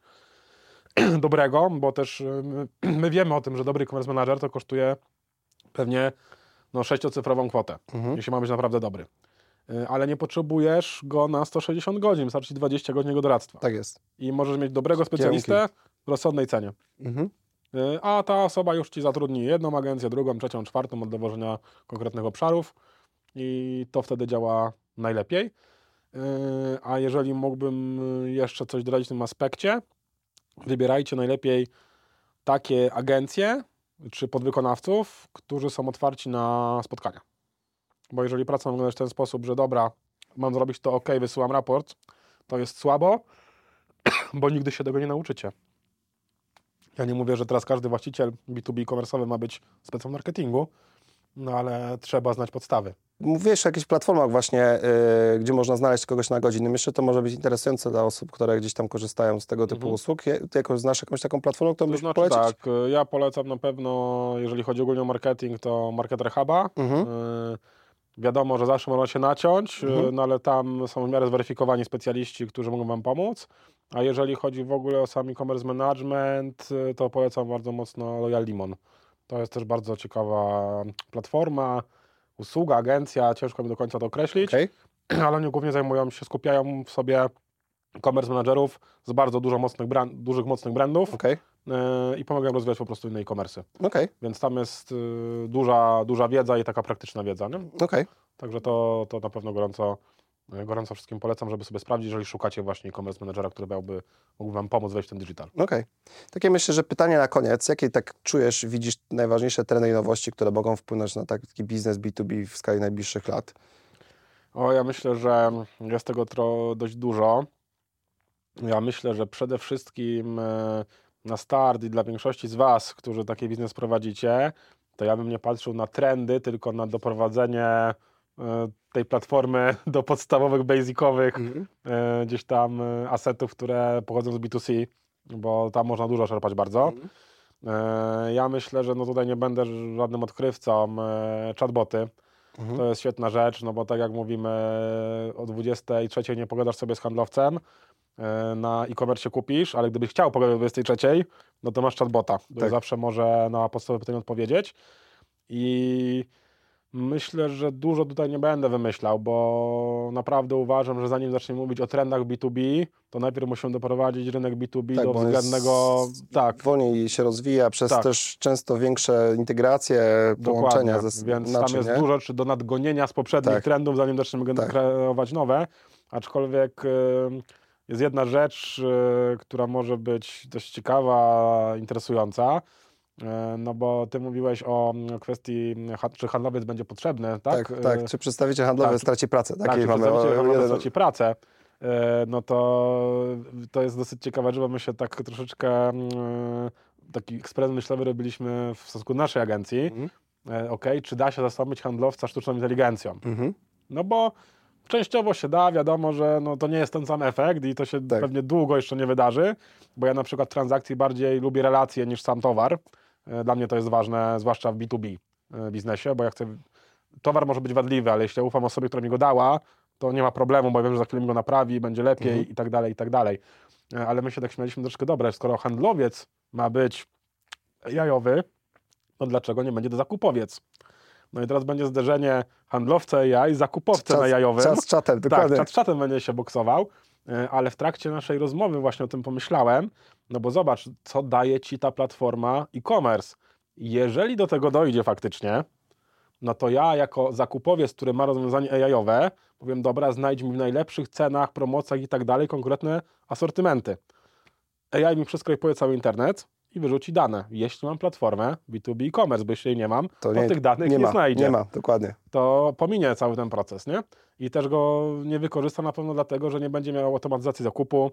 Dobrego, bo też e, my, my wiemy o tym, że dobry e-commerce manager to kosztuje pewnie no, sześciocyfrową kwotę, Mhm. jeśli ma być naprawdę dobry. E, Ale nie potrzebujesz go na 160 godzin, wystarczy ci 20 godzin jego doradztwa. Tak jest. I możesz mieć dobrego specjalistę rozsądnej cenie. Mhm. Y, A ta osoba już ci zatrudni jedną agencję, drugą, trzecią, czwartą od dowożenia konkretnych obszarów i to wtedy działa najlepiej. Yy, a jeżeli mógłbym jeszcze coś dodać w tym aspekcie, wybierajcie najlepiej takie agencje czy podwykonawców, którzy są otwarci na spotkania. Bo jeżeli praca wygląda w ten sposób, że dobra, mam zrobić to ok, wysyłam raport, to jest słabo, bo nigdy się tego nie nauczycie. Ja nie mówię, że teraz każdy właściciel B2B komersowy ma być specem marketingu, no ale trzeba znać podstawy. Mówiłeś o jakichś platformach właśnie, yy, gdzie można znaleźć kogoś na godzinę. Myślę, że to może być interesujące dla osób, które gdzieś tam korzystają z tego typu Mhm. usług. Je- Ty jakoś znasz jakąś taką platformę, którą To byś znaczy polecić? tak, y, ja polecam na pewno, jeżeli chodzi ogólnie o marketing, to Marketer Huba. Mhm. Y, Wiadomo, że zawsze można się naciąć, y, Mhm. no ale tam są w miarę zweryfikowani specjaliści, którzy mogą Wam pomóc. A jeżeli chodzi w ogóle o sam e-commerce management, y, to polecam bardzo mocno Loyal Limon. To jest też bardzo ciekawa platforma, usługa, agencja, ciężko mi do końca to określić, Okej. ale oni głównie zajmują się, skupiają w sobie e-commerce managerów z bardzo dużo mocnych brand, dużych, mocnych brandów Okej. y, i pomagają rozwijać po prostu inne e-commerce. Okej. Więc tam jest y, duża, duża wiedza i taka praktyczna wiedza. Nie? Okej. Także to, to na pewno gorąco, gorąco wszystkim polecam, żeby sobie sprawdzić, jeżeli szukacie właśnie e-commerce managera, który miałby, mógłby Wam pomóc wejść w ten digital. Okej. Takie myślę, że pytanie na koniec. Jakie tak czujesz, widzisz najważniejsze trendy i nowości, które mogą wpłynąć na taki biznes B2B w skali najbliższych lat? O, ja myślę, że jest tego tro, dość dużo. Ja myślę, że przede wszystkim e, na start i dla większości z Was, którzy taki biznes prowadzicie, to ja bym nie patrzył na trendy, tylko na doprowadzenie e, tej platformy do podstawowych, basicowych e, gdzieś tam e, asetów, które pochodzą z B2C, bo tam można dużo czerpać bardzo. Mhm. E, Ja myślę, że no tutaj nie będę żadnym odkrywcą. Chatboty Mhm. to jest świetna rzecz, no bo tak jak mówimy, o 23 nie pogadasz sobie z handlowcem, na e-commerce kupisz, ale gdybyś chciał pogadać o 23, no to masz chatbota, który Tak. zawsze może na podstawowe pytanie odpowiedzieć. I myślę, że dużo tutaj nie będę wymyślał, bo naprawdę uważam, że zanim zaczniemy mówić o trendach B2B, to najpierw musimy doprowadzić rynek B2B Tak, do jest względnego... Tak, Wolniej się rozwija przez Tak. też często większe integracje, połączenia Dokładnie, ze więc naczyń, tam jest nie? dużo rzeczy do nadgonienia z poprzednich Tak. trendów, zanim zaczniemy Tak. kreować nowe. Aczkolwiek jest jedna rzecz, y, która może być dość ciekawa, interesująca. Y, No bo ty mówiłeś o mm, kwestii, ha- czy handlowiec będzie potrzebny, tak? Tak, tak. Czy przedstawiciel handlowy tak. straci pracę? Tak, Takie czy mamy. przedstawiciel handlowy jeden- straci pracę, y, no to to jest dosyć ciekawe, że my się tak troszeczkę mm, taki eksperyment myślowy robiliśmy w stosunku naszej agencji. Mhm. E, ok, czy da się zastąpić handlowca sztuczną inteligencją? Mhm. No bo częściowo się da, wiadomo, że no, to nie jest ten sam efekt i to się Tak. pewnie długo jeszcze nie wydarzy, bo ja na przykład transakcji bardziej lubię relacje niż sam towar. E, Dla mnie to jest ważne, zwłaszcza w B2B e, biznesie, bo ja chcę... Towar może być wadliwy, ale jeśli ja ufam osobie, która mi go dała, to nie ma problemu, bo ja wiem, że za chwilę mi go naprawi, będzie lepiej Mhm. i tak dalej, i tak dalej. E, Ale my się tak śmialiśmy troszkę, dobre, skoro handlowiec ma być jajowy, to dlaczego nie będzie to zakupowiec? No i teraz będzie zderzenie handlowca AI, zakupowca na jajowym. Czas z czatem, dokładnie. Tak, czat z czatem będzie się boksował, ale w trakcie naszej rozmowy właśnie o tym pomyślałem, no bo zobacz, co daje Ci ta platforma e-commerce. Jeżeli do tego dojdzie faktycznie, no to ja jako zakupowiec, który ma rozwiązanie AI-owe, powiem, dobra, znajdź mi w najlepszych cenach, promocjach i tak dalej konkretne asortymenty. AI mi przeskrojpuje cały internet i wyrzuci dane. Jeśli mam platformę B2B e-commerce, bo jeśli jej nie mam, to, nie, tych danych nie, nie ma, znajdzie Nie ma, dokładnie. to pominie cały ten proces, nie? I też go nie wykorzysta na pewno dlatego, że nie będzie miał automatyzacji zakupu,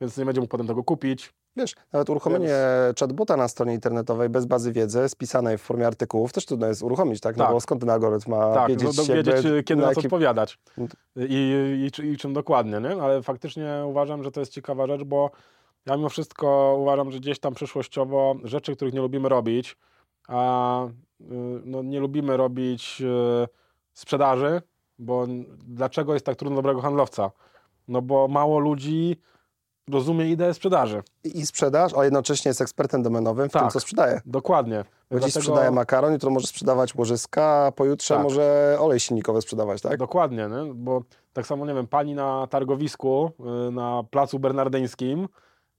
więc nie będzie mógł potem tego kupić. Wiesz, nawet uruchomienie chatbota na stronie internetowej bez bazy wiedzy, spisanej w formie artykułów, też trudno jest uruchomić, tak? No Tak. bo skąd ten algorytm ma tak, wiedzieć, no, jakby, wiedzieć kiedy na co jaki- odpowiadać No I, i, i czym dokładnie, nie? Ale faktycznie uważam, że to jest ciekawa rzecz, bo ja mimo wszystko uważam, że gdzieś tam przyszłościowo rzeczy, których nie lubimy robić, a y, no, nie lubimy robić y, sprzedaży, bo dlaczego jest tak trudno dobrego handlowca? No bo mało ludzi rozumie ideę sprzedaży. I sprzedaż, a jednocześnie jest ekspertem domenowym w tym, Tak. co sprzedaje. Dokładnie. Bo dziś Dlatego- sprzedaje makaron, jutro może sprzedawać łożyska, a pojutrze Tak. może olej silnikowy sprzedawać, tak? Dokładnie, nie? bo tak samo, nie wiem, pani na targowisku y, na Placu Bernardyńskim,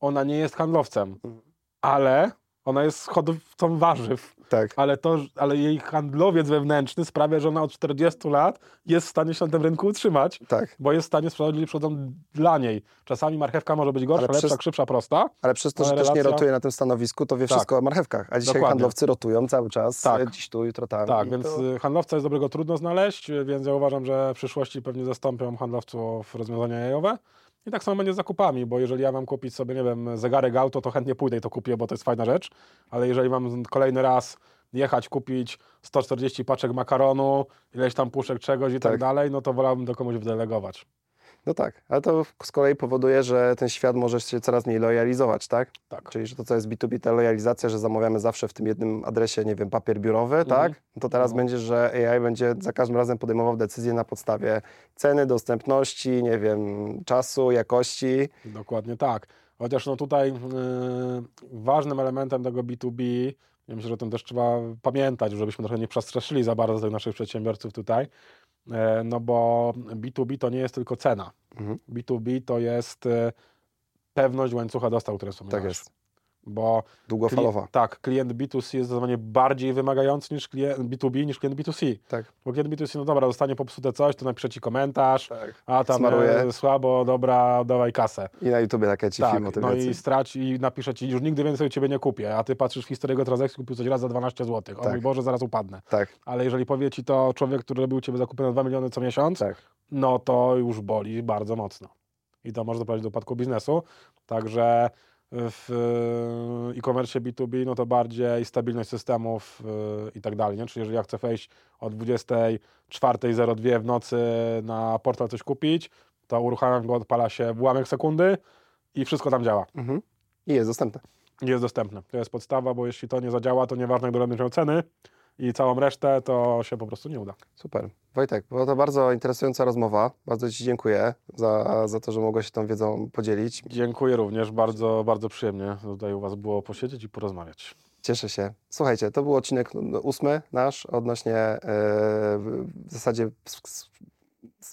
ona nie jest handlowcem, Mhm. ale ona jest hodowcą warzyw. Tak. ale, to, ale jej handlowiec wewnętrzny sprawia, że ona od 40 lat jest w stanie się na tym rynku utrzymać, Tak. bo jest w stanie sprzedać ludzie przychodzą dla niej. Czasami marchewka może być gorsza, Ale lepsza, przez- szybsza, prosta. Ale przez to, Ale że też nie relacja- rotuje na tym stanowisku, to wie Tak. wszystko o marchewkach. A dzisiaj Dokładnie. handlowcy rotują cały czas. Tak. e, Dziś tu, jutro tam. Tak, więc to... y, handlowca jest dobrego trudno znaleźć, więc ja uważam, że w przyszłości pewnie zastąpią handlowców rozwiązania jajowe. I tak samo będzie z zakupami, bo jeżeli ja mam kupić sobie, nie wiem, zegarek auto, to chętnie pójdę i to kupię, bo to jest fajna rzecz, ale jeżeli mam kolejny raz jechać, kupić 140 paczek makaronu, ileś tam puszek czegoś i tak, Tak. dalej, no to wolałbym to komuś wydelegować. No tak, ale to z kolei powoduje, że ten świat może się coraz mniej lojalizować, tak? Tak. Czyli, że to, co jest B2B, ta lojalizacja, że zamawiamy zawsze w tym jednym adresie, nie wiem, papier biurowy, Mhm. tak? To teraz No. będzie, że AI będzie za każdym razem podejmował decyzje na podstawie ceny, dostępności, nie wiem, czasu, jakości. Dokładnie tak. Chociaż no tutaj yy, ważnym elementem tego B2B, ja myślę, że o tym też trzeba pamiętać, żebyśmy trochę nie przestraszyli za bardzo tych naszych przedsiębiorców tutaj, no bo B2B to nie jest tylko cena. Mhm. B2B to jest e, pewność łańcucha dostaw, które są Tak jest. Bo Długofalowa. Klient, tak, klient B2C jest zdecydowanie bardziej wymagający niż klient B2B niż klient B2C. Tak. Bo klient B2C, no dobra, dostanie popsute coś, to napisze ci komentarz, tak. a tam Smaruje. e, słabo, dobra, dawaj kasę. I na YouTubie takie ci Tak, film no i strać i napisze ci, już nigdy więcej u Ciebie nie kupię, a Ty patrzysz w historię jego transakcji, kupił coś raz za 12 zł. O Tak. mój Boże, zaraz upadnę. Tak, Ale jeżeli powie Ci to człowiek, który robił Ciebie zakupy na 2 miliony co miesiąc, tak. no to już boli bardzo mocno. I to może doprowadzić do upadku biznesu. Także w e, e-commerce B2B, no to bardziej stabilność systemów e, i tak dalej. Nie? Czyli jeżeli ja chcę wejść o 24.02 w nocy na portal coś kupić, to uruchamiam go, odpala się w ułamek sekundy i wszystko tam działa. Mhm. I jest dostępne. Jest dostępne. To jest podstawa, bo jeśli to nie zadziała, to nieważne, jak miał ceny i całą resztę, to się po prostu nie uda. Super. Wojtek, była to bardzo interesująca rozmowa. Bardzo Ci dziękuję za, za to, że mogłeś się tą wiedzą podzielić. Dziękuję również, bardzo, bardzo przyjemnie tutaj u Was było posiedzieć i porozmawiać. Cieszę się. Słuchajcie, to był odcinek ósmy nasz odnośnie e, w zasadzie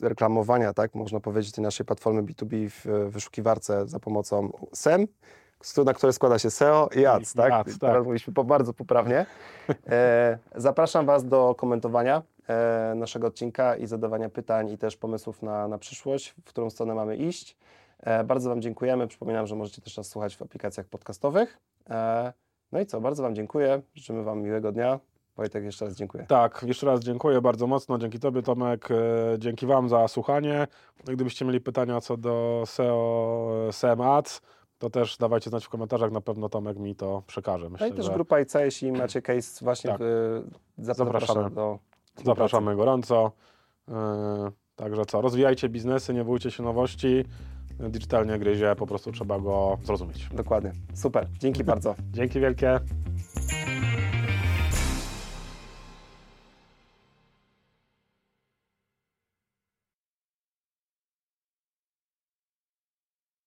reklamowania, tak, można powiedzieć, tej naszej platformy B2B w wyszukiwarce za pomocą SEM, na które składa się SEO i Ads, tak? ads, Teraz tak. mówiliśmy po, bardzo poprawnie. E, zapraszam Was do komentowania e, naszego odcinka i zadawania pytań i też pomysłów na, na przyszłość, w którą stronę mamy iść. E, bardzo Wam dziękujemy. Przypominam, że możecie też nas słuchać w aplikacjach podcastowych. E, no i co, bardzo Wam dziękuję. Życzymy Wam miłego dnia. Wojtek, jeszcze raz dziękuję. Tak, jeszcze raz dziękuję bardzo mocno. Dzięki Tobie, Tomek. e, Dzięki Wam za słuchanie. Gdybyście mieli pytania co do SEO, SEM Ads, to też dawajcie znać w komentarzach. Na pewno Tomek mi to przekaże. No Myślę, i też że grupa IC, jeśli macie case właśnie, Tak. zapraszamy Zapraszamy. do zapraszamy gorąco. E, Także co, rozwijajcie biznesy, nie bójcie się nowości. Digitalnie gryzie, po prostu trzeba go zrozumieć. Dokładnie. Super. Dzięki bardzo. Dzięki wielkie.